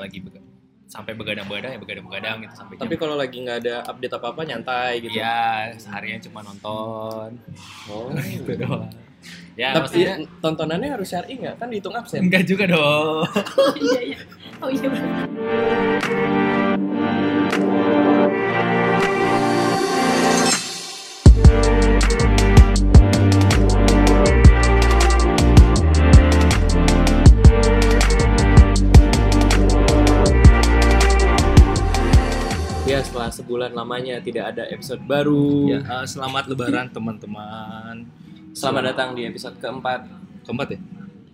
lagi bega- sampai begadang-begadang ya begadang-begadang gitu sampai Tapi kalau lagi nggak ada update apa-apa nyantai gitu. Iya, seharian cuma nonton. Oh. Gitu doang. Ya, Tapi maksudnya tontonannya harus syar'i nggak? Kan dihitung absen. enggak juga dong. Oh iya iya. Oh iya sebulan lamanya tidak ada episode baru. Ya, eh, selamat lebaran teman-teman. Selamat datang di episode keempat Keempat ya?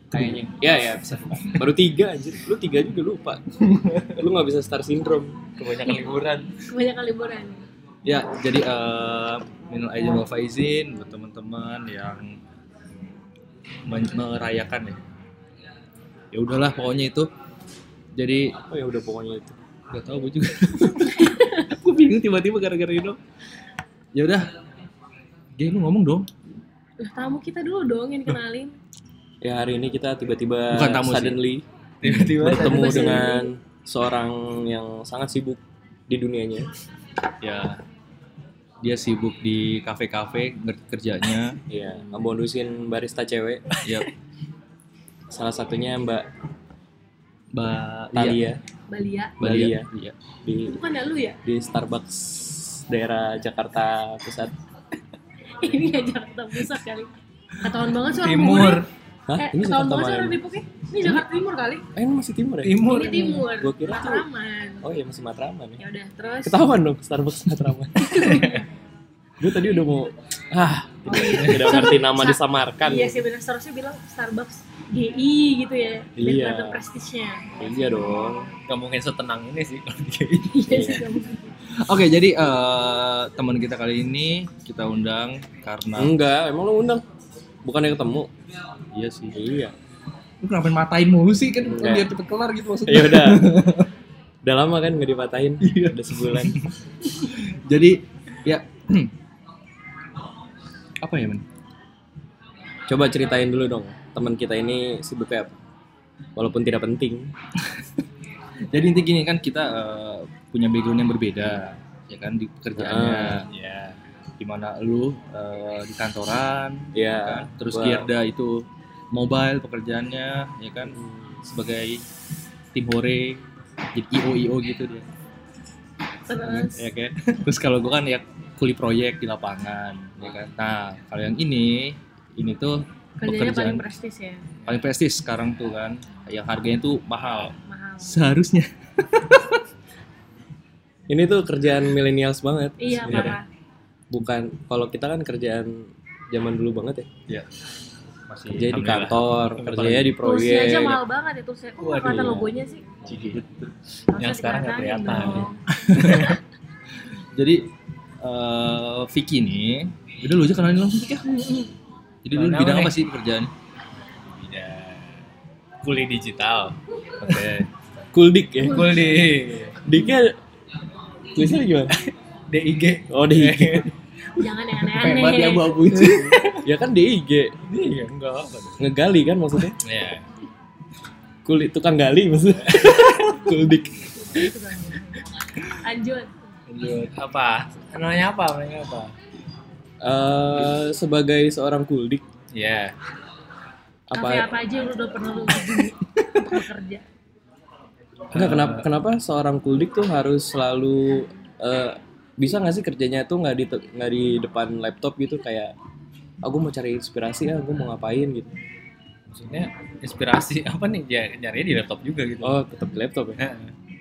kayaknya. Ya ya episode keempat. Baru tiga anjir. Lu tiga juga lupa. Lu nggak bisa star syndrome. Kebanyakan liburan. Kebanyakan liburan. Ya, jadi eh minal aizin wal faizin buat teman-teman yang men- merayakan ya. Ya udahlah pokoknya itu. Jadi Oh ya udah pokoknya itu. Gak tau gue juga. gue bingung tiba-tiba gara-gara itu. Ya udah. Gay lu ngomong dong. Lah tamu kita dulu dong yang kenalin. Ya hari ini kita tiba-tiba Bukan tamu sih. suddenly Tiba-tiba bertemu tiba-tiba dengan seorang yang sangat sibuk di dunianya. ya dia sibuk di kafe-kafe ngerti kerjanya. Ya, ngemodusin barista cewek. ya Salah satunya Mbak Mbak Talia Balia. Balia. Iya. di Bukan ya lu ya? di Starbucks daerah Jakarta Pusat. Ini nggak Jakarta Pusat kali. Ketahuan banget suara Timur. Hah? Eh, ini Jakarta banget suara mana? Depoknya. Ini Jakarta Timur kali. Eh, ini masih timur ya? Timur. Ini Timur. Gua kira tuh- Matraman. Oh iya masih Matraman ya. Ya udah, terus. Ketahuan dong Starbucks Matraman. Gue tadi udah mau ah tidak ngerti nama disamarkan. Iya sih benar seharusnya bilang Starbucks GI gitu ya. Iya. kelihatan prestisnya. Iya dong. Gak mungkin setenang ini sih. Iya sih. Oke, jadi eh, teman kita kali ini kita undang karena Enggak, emang lu undang. Bukannya ketemu. iya sih. Iya. Lu kenapa matain mulu sih kan Enggak. biar cepet kelar gitu maksudnya. Ya udah. udah lama kan nggak dipatahin. Iya. Udah sebulan. Jadi ya apa ya men? Coba ceritain dulu dong. Teman kita ini sibuk kayak apa? Walaupun tidak penting. Jadi inti gini kan kita eh, punya background yang berbeda ya kan di pekerjaannya ya di mana lu eh, di kantoran Ya. kan? terus gua- Gierda itu mobile pekerjaannya ya kan sebagai tim hore jadi io io gitu dia Terus. ya kan terus kalau gua kan ya kuli proyek di lapangan ya kan nah kalau yang ini ini tuh Kerjanya pekerjaan paling prestis ya. paling prestis sekarang tuh kan yang harganya tuh mahal Mahal. seharusnya Ini tuh kerjaan millennials banget. Iya, sebenarnya. parah. Bukan kalau kita kan kerjaan zaman dulu banget ya. ya masih Kerja di kantor, kerjanya di proyek. aja mahal banget itu. Saya kok nggak kelihatan logonya sih? Gitu. Harusnya Yang sekarang nggak kelihatan. dong. Jadi eh Vicky nih, udah lu aja kenalin langsung Vicky ya. Jadi lu Kenal bidang apa sih pekerjaan? Bidang kuliah digital. Oke. Kuldik ya. Kul di Diknya tulisannya gimana? DIG. Oh DIG. Jangan yang Pengen banget ya aneh-aneh. abu-abu itu. ya kan DIG. Iya, enggak apa. Ngegali kan maksudnya. Ya. Kulit tukang gali maksudnya. Kuldik. Lanjut. Lanjut. Apa? Namanya apa? Namanya apa? Eh sebagai seorang kuldik Ya. Kafe apa apa aja yang lu udah pernah lu untuk bekerja? enggak kenapa kenapa seorang kuldik tuh harus selalu eh, bisa nggak sih kerjanya tuh nggak di nggak di depan laptop gitu kayak aku mau cari inspirasi ya aku mau ngapain gitu Maksudnya inspirasi apa nih? Ya nyarinya di laptop juga gitu. oh tetap di laptop ya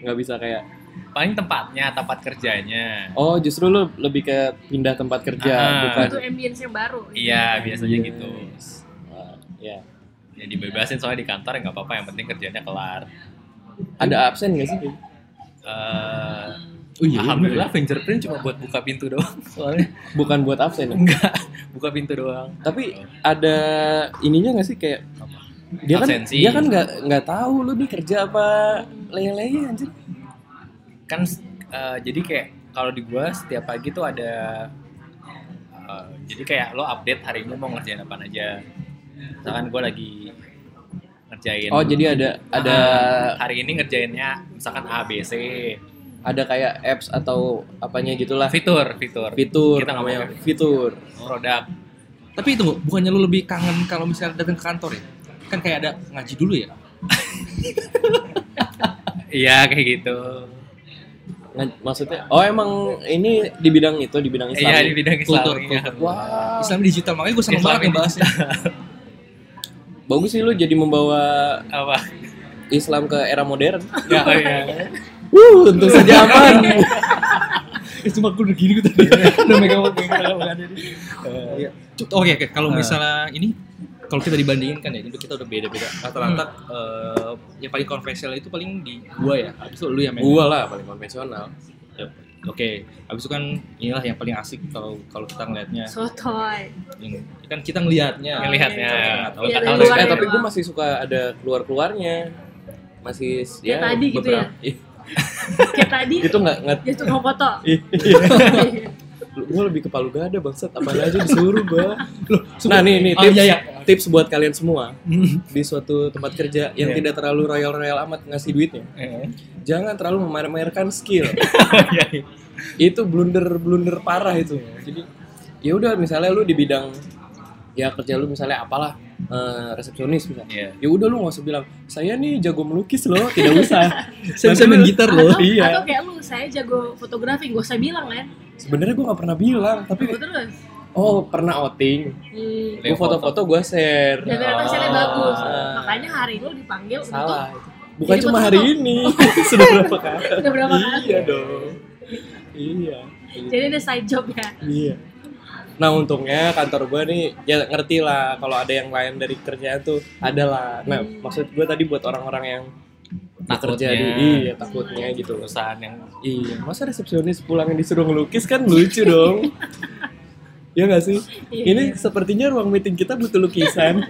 nggak bisa kayak Paling tempatnya, tempat kerjanya. oh justru lu lebih ke pindah tempat kerja Ah. bukan Itu ambience yang baru. Iya, biasanya Yes. gitu. Wah, ya Ya dibebasin soalnya di kantor ya nggak apa-apa, yang penting kerjanya kelar. ada absen nggak sih Eh, Oh iya. Alhamdulillah fingerprint cuma buat buka pintu doang soalnya bukan buat absen ya? enggak buka pintu doang tapi ada ininya nggak sih kayak dia kan Absensi. dia kan nggak nggak tahu lu nih kerja apa lele-lele anjir kan eh, jadi kayak kalau di gua setiap pagi tuh ada eh, jadi kayak lo update hari ini mau ngerjain apa aja. Misalkan gua lagi ngerjain Oh jadi ada ada Ah, hari ini ngerjainnya misalkan A B C. Ada kayak apps atau apanya gitulah. Fitur fitur. Fitur Kita nggak namanya mau- fitur. produk. Tapi itu bukannya lu lebih kangen kalau misalnya datang ke kantor ya? Kan kayak ada ngaji dulu ya? iya kayak gitu Maksudnya oh emang ini di bidang itu di bidang Islam. iya di bidang Islam Kultur, iya. kultur. Wah. Islam digital makanya gue seneng banget ngebahasnya. Bagus sih lu jadi membawa apa Islam ke era modern. ya oh, iya Wuh, tentu saja aman. Eh, Cuma gue udah gini gue tadi. Udah megang megang ada Oke oke kalau misalnya ini kalau kita dibandingin kan ya itu kita udah beda-beda. Rata-rata eh, yang paling konvensional itu paling di gua ya. Habis itu lu yang main. Gua lah paling konvensional. Ya, Oke, habis itu kan inilah yang paling asik kalau kalau kita ngelihatnya. Sotoy. Kan kita ngelihatnya. Ngelihatnya. Tahu. Iya, Nggak dari tahu luar Eh ya, tapi gue masih suka ada keluar keluarnya. Masih Kayak tadi gitu ya? Ih, Kayak tadi itu nggak nggak. dia tukang foto. Iya. gue lebih ke Palu Gada bangsat apa aja disuruh gue. Nah nih nih Oh, tips iya, iya. Tips buat kalian semua di suatu tempat kerja yang Iya. tidak terlalu royal royal amat ngasih duitnya. Eh. Jangan terlalu memamer-mamerkan skill. Iya, iya. itu blunder blunder parah itu. Jadi ya udah misalnya lu di bidang ya kerja lu misalnya apalah eh, resepsionis misalnya. Iya. Ya udah lu nggak usah bilang saya nih jago melukis loh, tidak usah. Saya bisa main gitar Atau, loh. Iya. atau kayak lu, saya jago fotografi, gak usah bilang kan. Sebenarnya gue nggak pernah bilang, tapi Tapi terus. Oh pernah outing. Hmm. Gue foto-foto gue share. Dan ternyata hasilnya Oh. bagus. Makanya hari lu dipanggil Salah. untuk Bukan cuma hari ini, sudah berapa kali? Sudah berapa kali? Iya dong. Iya. Jadi ada side job ya. Iya. Nah untungnya kantor gue nih ya ngerti lah kalau ada yang lain dari kerjaan tuh ada lah. Nah maksud gue tadi buat orang-orang yang Takutnya. di iya takutnya gitu. perusahaan yang Iya masa resepsionis pulang disuruh ngelukis kan lucu dong. Iya gak sih? Iya. Ini sepertinya ruang meeting kita butuh lukisan.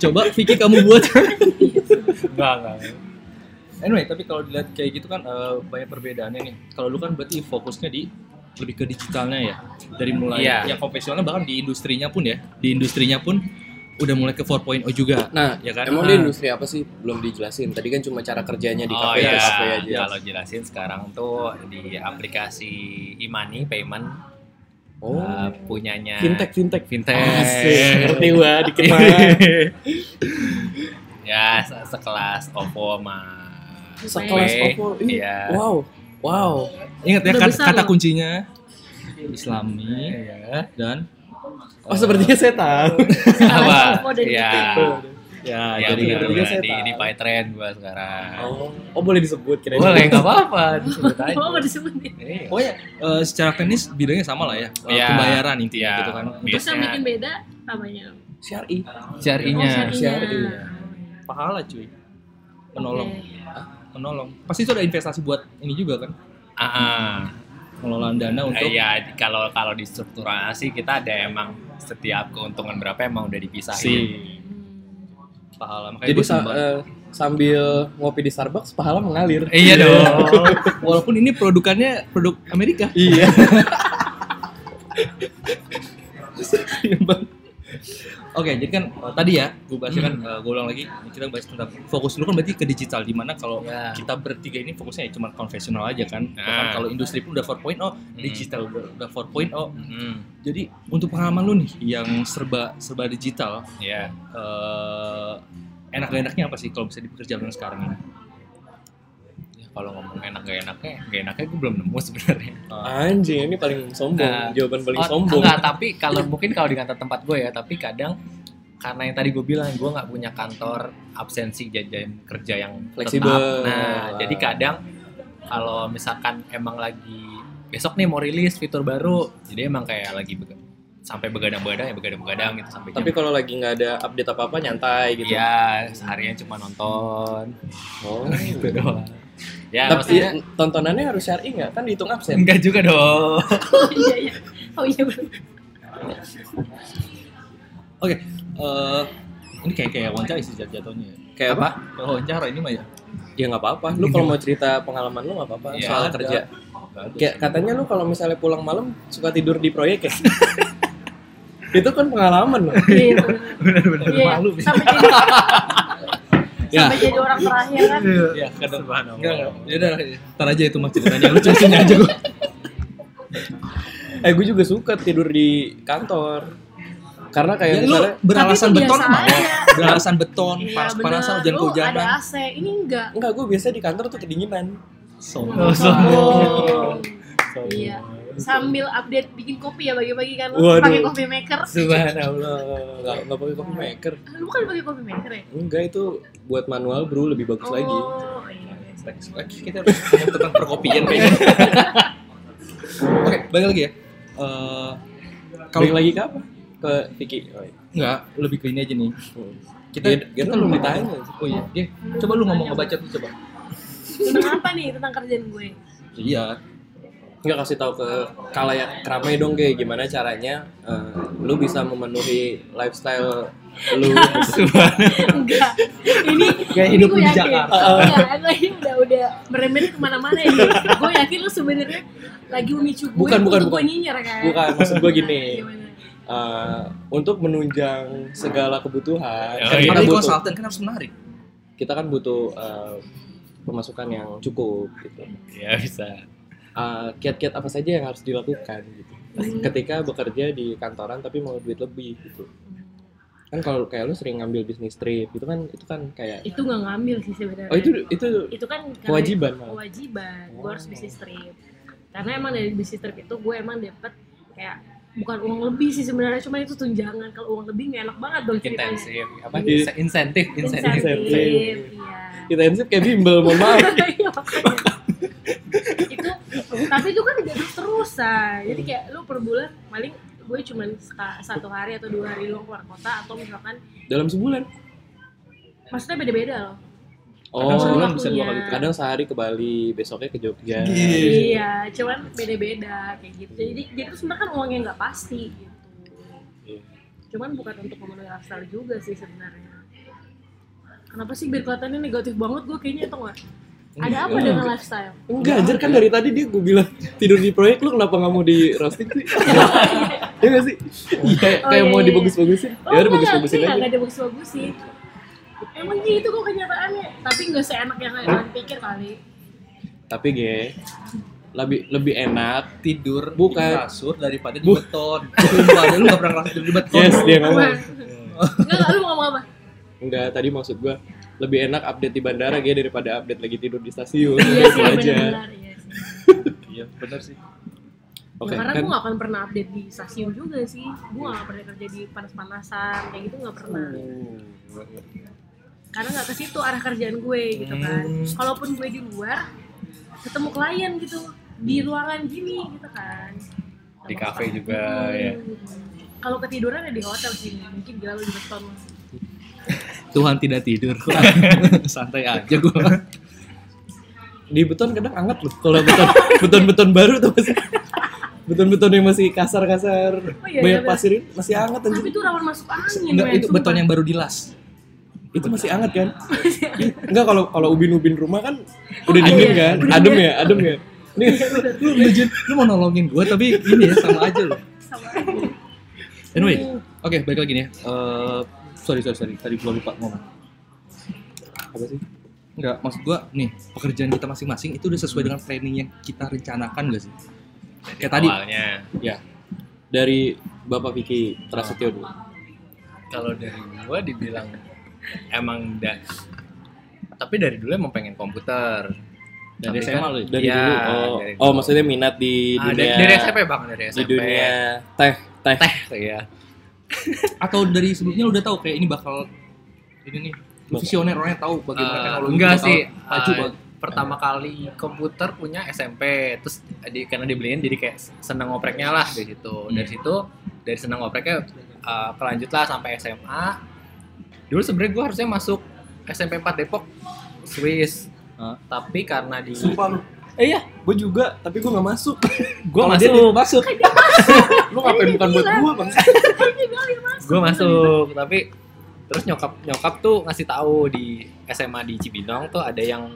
Coba Vicky kamu buat. enggak enggak Anyway, tapi kalau dilihat kayak gitu kan eh, banyak perbedaannya nih. Kalau lu kan berarti fokusnya di lebih ke digitalnya ya. Dari mulai Iya. yang konvensional bahkan di industrinya pun ya. Di industrinya pun udah mulai ke 4.0 juga. Nah ya kan? emang Ah. di industri apa sih? Belum dijelasin. Tadi kan cuma cara kerjanya di oh kafe iya kafe aja. kalau jelasin sekarang tuh di aplikasi e-money payment Oh. uh, punyanya fintech fintech fintech Asik, ngerti gua dikit mah. ya se- sekelas OVO sama Sekelas. Oppo. Ih, Iya. Wow. Wow. Ingat ya kata, kata loh. kuncinya Islami Iya. dan Oh sepertinya saya tahu. apa OVO dan ya ya, ya jadi Sepertinya benar saya di di Pytrend gua sekarang Oh, oh boleh disebut kira boleh nggak apa-apa disebut aja Oh, mau disebutin. Iya. Pokoknya eh, secara teknis bidangnya sama lah ya. Eh, Iya. Pembayaran intinya Iya. gitu kan. Terus yang bikin beda apanya? Syari. syarinya Oh, syarinya. Pahala cuy. Menolong. Oke. Menolong. Pasti itu ada investasi buat ini juga kan. Ah, ah. Pengelolaan dana untuk Iya, di- kalau kalau di strukturasi kita ada emang setiap keuntungan berapa emang udah dipisahin. si pahala. Makanya Jadi sa- eh, sambil ngopi di Starbucks pahala mengalir. Iya dong. Walaupun ini produkannya produk Amerika. Iya. Oke, jadi kan eh, tadi ya, gue bahasnya kan, gue ulang lagi, kita bahas tentang fokus dulu kan berarti ke digital, di mana kalau Ya. kita bertiga ini fokusnya ya cuma konvensional aja kan. Nah. Bahkan kalau industri pun udah 4.0, digital udah, udah 4.0. Hmm, Jadi untuk pengalaman lu nih yang serba serba digital, ya. eh enak gak enaknya apa sih kalau bisa di pekerjaan yang sekarang ini? Ya, Kalau ngomong enak gak enaknya, gak enaknya gue belum nemu sebenarnya. Anjing, ini paling sombong. Nah, Jawaban paling Oh, sombong. Enggak, tapi kalau mungkin kalau di kantor tempat gue ya, tapi kadang karena yang tadi gue bilang gue nggak punya kantor absensi jajan kerja yang Fleksibel. tetap. Nah, jadi kadang kalau misalkan emang lagi besok nih mau rilis fitur baru, jadi emang kayak lagi sampai begadang-begadang ya begadang-begadang gitu sampai Tapi kalau lagi nggak ada update apa-apa nyantai gitu. Iya, seharian cuma nonton Oh. gitu doang. Ya, Tapi maksudnya tontonannya harus syari nggak? Kan dihitung absen. enggak juga dong. Oh iya iya. Oh iya. Oke, eh, ini kayak kayak wawancara sih jat- jatuhnya. ya. Kayak apa? Kalau wawancara ini mah ya. Ya nggak apa-apa. Lu kalau mau cerita pengalaman lu nggak apa-apa Iya, soal ada. kerja. Ada. Kayak katanya lu kalau misalnya pulang malam suka tidur di proyek ya? Itu kan pengalaman loh. Iya benar. Bener-bener Iya. malu. Sampai Ya. Sampai jadi orang terakhir kan Ya, kadang Subhanallah. enggak. Ya udah, ntar aja itu mah ceritanya. Lu ceritanya aja gua. Eh gue juga suka tidur di kantor. Karena kayak Ya, lu misalnya beralasan Tapi itu beton aja. Beralasan beton, Iya, panas-panasan bener. hujan Lu kehujanan. ada AC ini enggak enggak gue biasa di kantor tuh kedinginan. Oh, sombong. Iya. Sambil update bikin kopi ya bagi-bagi kan lu pakai coffee maker. Subhanallah. Enggak enggak pakai coffee maker. Lu kan pakai coffee maker ya? Enggak itu buat manual bro lebih bagus lagi. Oh, iya. Next, lagi kita harus ngomong tentang perkopian kayaknya. Oke, balik lagi ya. Eh Kalau kalau lagi ke apa? Ke Vicky. Oh, iya. enggak, lebih ke ini aja nih. Hmm. Kita Kita kita belum ditanya. Oh iya, dia. Coba lu ngomong ngebacot lu coba. Tentang apa nih? Tentang kerjaan gue. Iya. Enggak kasih tahu ke kalayak ramai dong kayak gimana caranya eh, lu bisa memenuhi lifestyle lu Enggak. Ini Kayak ini hidup gue di yakin. Jakarta. Enggak, enggak ini udah udah merembet ke mana-mana ini. gue yakin lu sebenarnya lagi memicu gue Bukan, bukan, untuk bukan. gue nyinyir kan. bukan maksud gua gini eh, untuk menunjang segala kebutuhan Oh, kan iya. kita butuh konsultan kan harus menarik. kita kan butuh eh, pemasukan yang cukup gitu Ya bisa. Eh, kiat-kiat apa saja yang harus dilakukan gitu Hmm. ketika bekerja di kantoran tapi mau duit lebih gitu kan kalau kayak lu sering ngambil bisnis trip itu kan itu kan kayak Itu nggak ngambil sih sebenarnya. oh itu itu itu kan kewajiban kewajiban gue harus bisnis trip karena emang dari bisnis trip itu gue emang dapet kayak bukan uang lebih sih sebenarnya cuma itu tunjangan kalau uang lebih nggak enak banget dong ceritanya Intensif. Apa? Iya. Insentif. Insentif. insentif Insentif. iya intensif kayak bimbel mohon maaf Iya, tapi itu kan tidak terus terusan jadi kayak lu per bulan paling gue cuman seka- satu hari atau dua hari doang keluar kota atau misalkan dalam sebulan? Maksudnya beda-beda loh. Oh sebulan bisa dua kali. Kadang sehari ke Bali besoknya ke Jogja. Iya. Cuman beda-beda kayak gitu. Jadi jadi itu sebenarnya kan uangnya nggak pasti gitu. Iya. cuman bukan untuk memenuhi lifestyle juga sih sebenarnya. Kenapa sih biar kelihatannya negatif banget gue kayaknya atau nggak ada apa dengan lifestyle Enggak, anjir kan dari tadi dia gue bilang tidur di proyek lu kenapa nggak mau di roasting sih? Iya gak sih? Iya, Oh, kayak iya, mau iya. dibagus-bagusin. oh Ya udah enggak, bagus-bagusin aja. enggak ada bagus-bagusin emang gitu kok kenyataannya tapi nggak seenak yang kalian pikir kali Tapi ge, lebih lebih enak. Tidur Bukan. di kasur daripada di beton. Sumpah, lu gak pernah ngerasa tidur di beton. Yes, dia ngomong. enggak enggak lu mau ngomong apa Enggak, tadi maksud gua lebih enak update di bandara ge daripada update lagi tidur di stasiun. iya Itu sih aja. benar-benar iya sih Iya, benar sih. Oke, ya, karena kan gue gak akan pernah update di stasiun juga sih gue gak pernah kerja di panas-panasan kayak gitu gak pernah karena gak ke situ arah kerjaan gue gitu kan Hmm. kalaupun gue di luar ketemu klien gitu di ruangan gini gitu kan Di kafe juga Hmm. ya. kalau ketiduran ya di hotel sih mungkin gila lu di beton Tuhan tidak tidur. Santai aja gua. di beton kadang hangat loh. Kalau beton beton-beton baru tuh masih beton-beton yang masih kasar-kasar, Oh, iya, banyak iya, pasir ini masih hangat tapi anjir. itu rawan masuk angin Enggak, men, itu sumpah. beton yang baru dilas. Itu masih hangat kan? Enggak kalau kalau ubin-ubin rumah kan udah Oh, dingin iya. kan? Adem ya, adem ya. Ini Lu, lu, Jun, lu mau nolongin gua tapi ini ya sama aja lu. sama aja Anyway, oke balik lagi nih ya. Sorry sorry sorry, tadi gua lupa ngomong. apa sih? Enggak, maksud gua nih pekerjaan kita masing-masing itu udah sesuai dengan planning yang kita rencanakan gak sih? Kayak tadi, Awalnya. ya Dari Bapak Vicky Prasetyo dulu. Kalau dari gua dibilang emang da tapi dari dulu emang pengen komputer. dari SMA kan- ya? Dari Iya, dulu. Oh, dari oh dulu. maksudnya minat di Ah, dunia dari, dari SMP bang dari SMP. di dunia teh teh. teh ya. Atau dari sebelumnya lu udah tahu kayak ini bakal ini nih visioner orangnya tahu bagaimana Eh, teknologi enggak bakal sih. maju Eh, banget. pertama kali komputer punya SMP terus di, karena dibeliin jadi kayak seneng ngopreknya lah dari situ Hmm. dari situ dari seneng ngopreknya uh, kelanjut lah sampai SMA dulu sebenarnya gue harusnya masuk SMP 4 Depok Swiss Hah? tapi karena di Sumpah. Eh iya, gue juga, tapi gue gak masuk. gue masuk dia masuk. lu ngapain bukan buat gue bang? gue masuk tapi terus nyokap nyokap tuh ngasih tahu di SMA di Cibinong tuh ada yang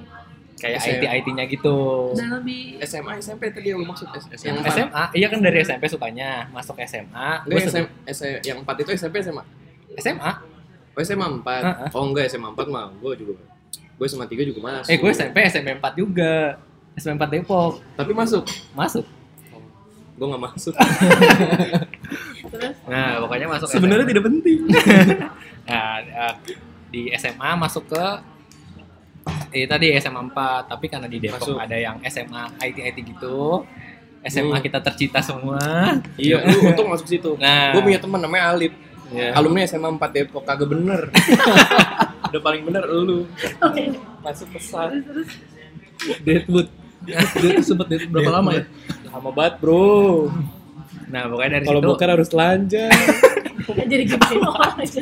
kayak SMA. IT IT-nya gitu dan lebih SMA SMP tadi yang lu maksud SMA. SMA iya kan dari SMP sukanya masuk SMA gue SM, SM, yang 4 itu SMP SMA. SMA Oh SMA 4. Heeh. Oh enggak SMA 4 mah gue juga. Gue SMA 3 juga masuk. Eh gue SMP SMP 4 juga. SMP 4 Depok Tapi masuk. masuk. Gue nggak masuk. Terus Nah pokoknya masuk. Sebenarnya SMA. tidak penting. Nah, eh, di SMA masuk ke eh tadi SMA 4, tapi karena di Depok Masuk. ada yang SMA IT IT gitu. SMA Hmm. kita tercita semua. iya, lu untung masuk situ. Nah, Gue punya teman namanya Alip. ya. Alumni SMA 4 Depok kagak bener. Udah paling bener lu. oke Masuk pesan. Deadwood. Dia tuh sempet Deadwood berapa lama ya? Lama banget, Bro. Nah, pokoknya dari Kalau situ bukan harus telanjang. jadi gimana orang aja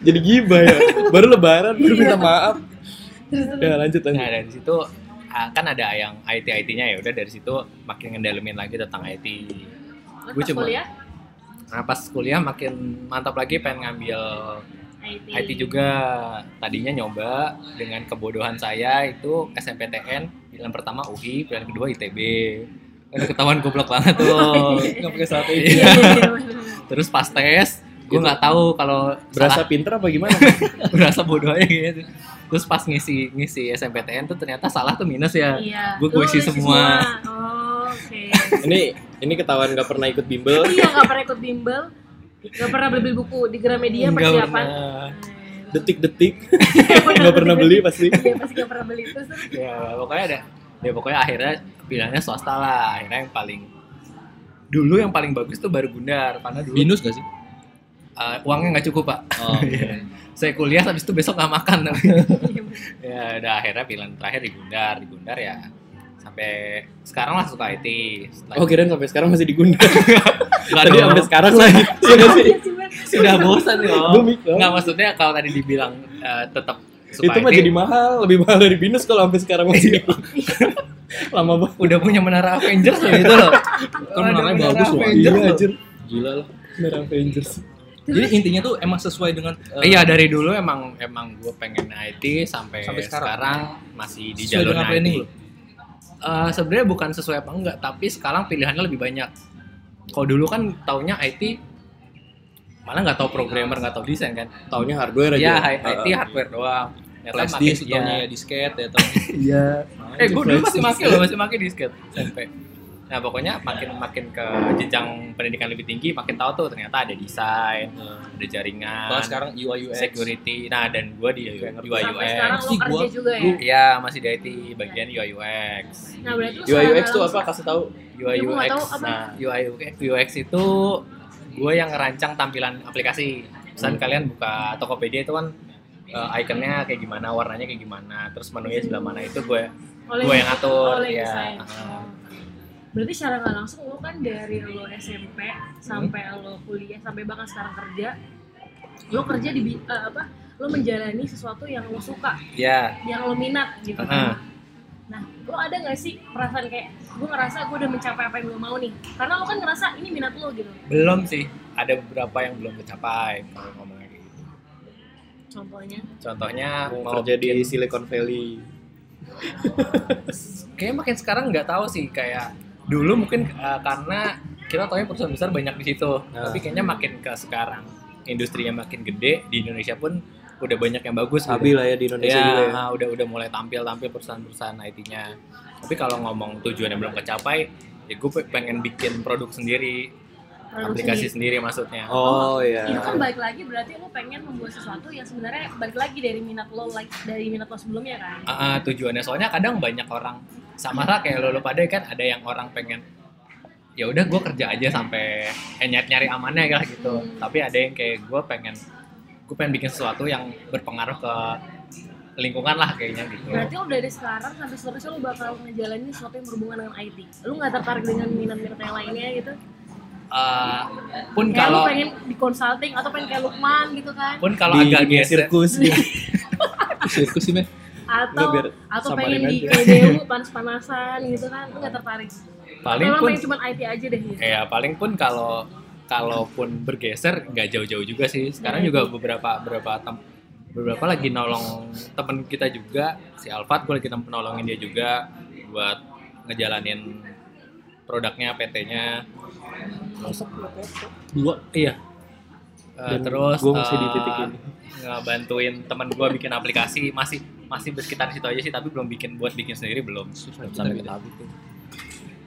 Jadi gibah ya. Baru lebaran baru minta maaf. terus terus Ya lanjut nah lanjut. dari situ ah, kan ada yang IT IT-nya ya udah dari situ makin ngedalemin lagi tentang IT. Gue pas cuma- kuliah Nah, pas kuliah makin mantap lagi pengen ngambil IT IT juga. Tadinya nyoba dengan kebodohan saya itu SMPTN, pilihan pertama UI, pilihan kedua ITB. Udah ketahuan goblok banget tuh. Nggak pakai satu Iya, ini. iya, iya, bener. Terus pas tes, gue Gitu. nggak tahu kalau Berasa salah, pinter apa gimana? berasa bodoh aja gitu. Terus pas ngisi ngisi SMPTN tuh ternyata salah tuh minus ya. Iya. Gua- gua Lu isi semua. Oh, Oke. ini ini ketahuan nggak pernah ikut bimbel. Iya nggak pernah ikut bimbel, nggak pernah beli buku di Gramedia persiapan. Detik-detik nggak pernah beli pasti. Iya pasti nggak pernah beli terus. Ya pokoknya ada. Ya pokoknya akhirnya pilihannya swasta lah. Akhirnya yang paling dulu yang paling bagus tuh baru Gundar karena dulu Binus gak sih? eh, uangnya nggak cukup pak. Oh, Saya kuliah habis itu besok nggak makan. Iya, ya udah akhirnya pilihan terakhir di Gundar. Di Gundar ya sampai sekarang lah suka IT. Setelah Oh kirain sampai sekarang masih digundar. Nggak Tadi dong. sampai sekarang lagi. Iya nggak sih? Iya sih, sudah bosan loh. Nggak maksudnya kalau tadi dibilang eh, tetap suka Itu mah jadi mahal, lebih mahal dari binus kalau sampai sekarang masih digundar. Lama banget. udah punya menara Avengers loh itu loh. Kan menaranya Ada bagus loh. Avengers Iya anjir. Gila lah. Merah Avengers. Jadi intinya tuh emang sesuai dengan eh, Iya dari dulu emang emang gue pengen IT sampai, Sampai sekarang. sekarang. masih di sesuai jalur IT. planning Eh, Sebenarnya bukan sesuai apa enggak, tapi sekarang pilihannya lebih banyak. Kalau dulu kan taunya IT malah nggak tahu programmer nggak tahu desain kan. Taunya hardware aja. Iya Ah, IT hardware doang. Flash makin- disk, taunya ya disket ya taunya. Iya. Eh gue dulu masih pakai loh, masih pakai disket SMP. Nah pokoknya makin makin ke jenjang pendidikan lebih tinggi, makin tahu tuh ternyata ada desain, ada jaringan, Kalau sekarang UI UX. security. Nah dan gue di UI Sampai UX. sekarang lo Sih, kerja gua- juga ya. Iya masih di IT bagian UI UX. Nah berarti UI UX tuh apa? Kasih tahu. UI Ya, UX. tahu apa. Nah UI UX, UX itu gue yang ngerancang tampilan aplikasi. Misalnya Hmm. kalian buka Tokopedia itu kan uh, ikonnya kayak gimana, warnanya kayak gimana, teris menunya sebelah mana itu gue gue yang ngatur. oleh ya. Uh, Berarti secara nggak langsung lo kan dari lo SMP sampai Hmm. lo kuliah sampai bahkan sekarang kerja, lo kerja di eh, apa? Lo menjalani sesuatu yang lo suka, ya. yang lo minat gitu. Heeh. Nah, lo ada nggak sih perasaan kayak gue ngerasa gue udah mencapai apa yang gue mau nih? Karena lo kan ngerasa ini minat lo gitu. Belum sih. Ada beberapa yang belum tercapai kalau ngomongnya kayak gitu. Contohnya, Contohnya Mau mau kerja di Silicon Valley. kayaknya makin sekarang nggak tahu sih kayak dulu mungkin uh, karena kita tahu perusahaan besar banyak di situ Nah. tapi kayaknya makin ke sekarang industrinya makin gede di Indonesia pun udah banyak yang bagus gitu. Sabi lah ya di Indonesia ya, juga ya. nah, udah udah mulai tampil tampil perusahaan-perusahaan IT-nya tapi kalau ngomong tujuan yang belum kecapai ya gue pengen bikin produk sendiri aplikasi sendiri. sendiri maksudnya Oh Itu iya. kan balik lagi berarti lo pengen membuat sesuatu yang sebenarnya balik lagi dari minat lo like dari minat lo sebelumnya kan? Ah, ah, tujuannya soalnya kadang banyak orang sama lah kayak lo, lo pada kan ada yang orang pengen ya udah gue kerja aja sampai eh, nyari nyari amannya lah gitu Hmm. tapi ada yang kayak gue pengen gue pengen bikin sesuatu yang berpengaruh ke lingkungan lah kayaknya gitu Berarti lo dari sekarang sampai seterusnya lo bakal ngejalanin sesuatu yang berhubungan dengan IT. Lo nggak tertarik dengan minat-minat yang lainnya gitu? Ah, pun Kayak kalau pengen di consulting atau pengen kayak Lukman gitu kan? pun kalau di agak geser sirkus gitu. Sirkus sih men. Atau biar atau pengen di. KDU panas-panasan gitu kan? Nggak tertarik? paling Atau pun cuma IT aja deh gitu? ya paling pun kalau kalaupun bergeser nggak jauh-jauh juga sih sekarang juga itu. beberapa beberapa tem- beberapa lagi nolong temen kita juga si Alfat gue lagi nolongin dia juga buat ngejalanin produknya PT-nya Dua. iya Eh, Dan terus gua masih di eh, titik ini. ngebantuin teman gue bikin aplikasi masih masih bersekitar situ aja sih tapi belum bikin buat bikin sendiri belum sampai ke tahap itu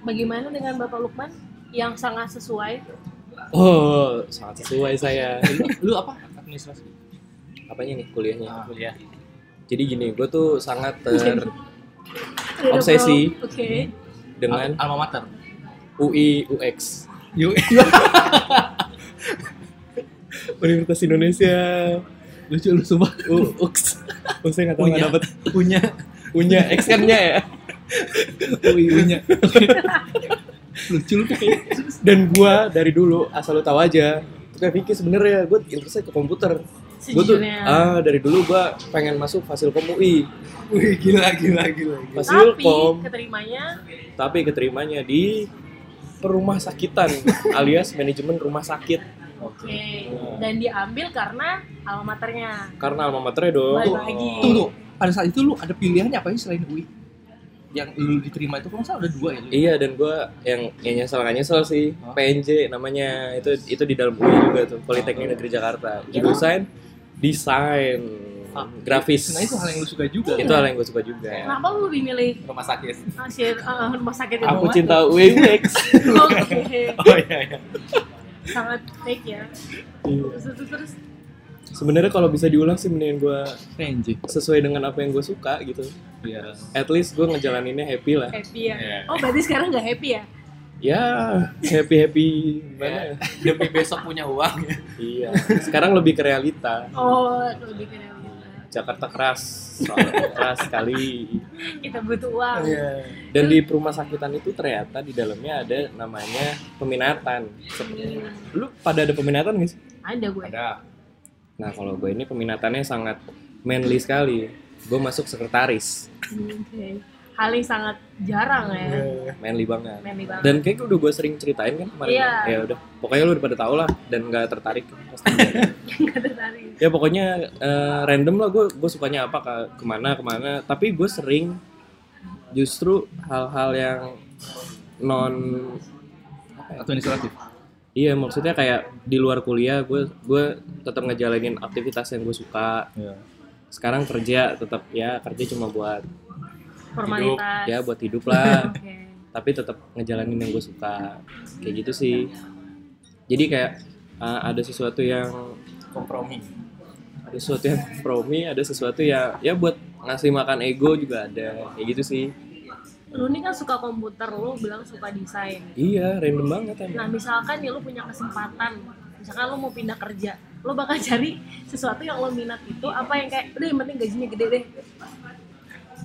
Bagaimana dengan Bapak Lukman yang sangat sesuai? Oh, sangat sesuai saya. lu, lu apa administrasi Apanya nih kuliahnya? kuliah Jadi gini, gue tuh sangat ter Obsesi. Oke. dengan alma mater UI UX Universitas Indonesia. Lucu lu sumpah U- UX. Oh, saya nggak tahu nggak dapat punya punya X kan-nya ya. UI punya lucu lu kayak Dan gua dari dulu asal lu tahu aja. Tuh kayak Vicky sebenarnya gue interestnya ke komputer. Gue tuh ah dari dulu gua pengen masuk Fasilkom UI. wih gila gila gila, Tapi Fasilkom keterimanya? Tapi keterimanya di perumah sakitan alias manajemen rumah sakit. Oke dan diambil karena alma maternya. karena alma maternya dong. Balik lagi. tunggu pada saat itu lu ada pilihannya apa sih selain UI? Yang lu diterima itu kalau salah ada dua ya? Lu? Iya dan gua yang yang nyesel nggak nyesel sih? PNJ namanya. Itu itu di dalam UI juga tuh Politeknik Negeri Jakarta. Jurusan desain Ah, grafis nah itu hal yang lu suka juga itu hal yang gue suka juga Kenapa lu lebih milih rumah sakit hasil eh, rumah sakit itu? aku cinta UI UX Oke. oh iya iya Sangat fake ya. Iya. Terus terus terus. sebenarnya kalau bisa diulang sih mendingan gua PNJ sesuai dengan apa yang gue suka gitu ya at least gue ngejalaninnya happy lah happy ya. Iya. Oh berarti sekarang nggak happy ya? ya happy happy gimana ya? demi besok punya uang ya iya sekarang lebih ke realita Oh lebih ke realita. Jakarta keras soalnya keras sekali Kita butuh uang. Iya. dan di rumah sakitan itu ternyata di dalamnya ada namanya peminatan Hmm, lu pada ada peminatan gak sih ada gue. ada nah kalau gue ini peminatannya sangat manly sekali gue masuk sekretaris Hmm, Oke. Hal yang sangat jarang ya. manly banget Manly banget. dan kayak udah gue sering ceritain kan kemarin Iya. ya udah pokoknya lu udah pada tau lah dan nggak tertarik pasti. Nggak tertarik. ya pokoknya eh, random lah gue gue sukanya apa ke ke mana ke mana tapi gue sering justru hal-hal yang non administratif iya maksudnya kayak di luar kuliah gue gue tetap ngejalanin aktivitas yang gue suka ya sekarang kerja tetap ya kerja cuma buat Formalitas. ya buat hidup lah Oke. tapi tetap ngejalanin yang gue suka kayak gitu sih jadi kayak uh, ada sesuatu yang kompromi ada sesuatu yang kompromi ada sesuatu yang ya buat ngasih makan ego juga ada kayak gitu sih Lu nih kan suka komputer, lu bilang suka desain. iya random banget Nah emang misalkan nih lu punya kesempatan, misalkan lu mau pindah kerja, lu bakal cari sesuatu yang lo minat itu apa yang kayak, udah yang penting gajinya gede deh.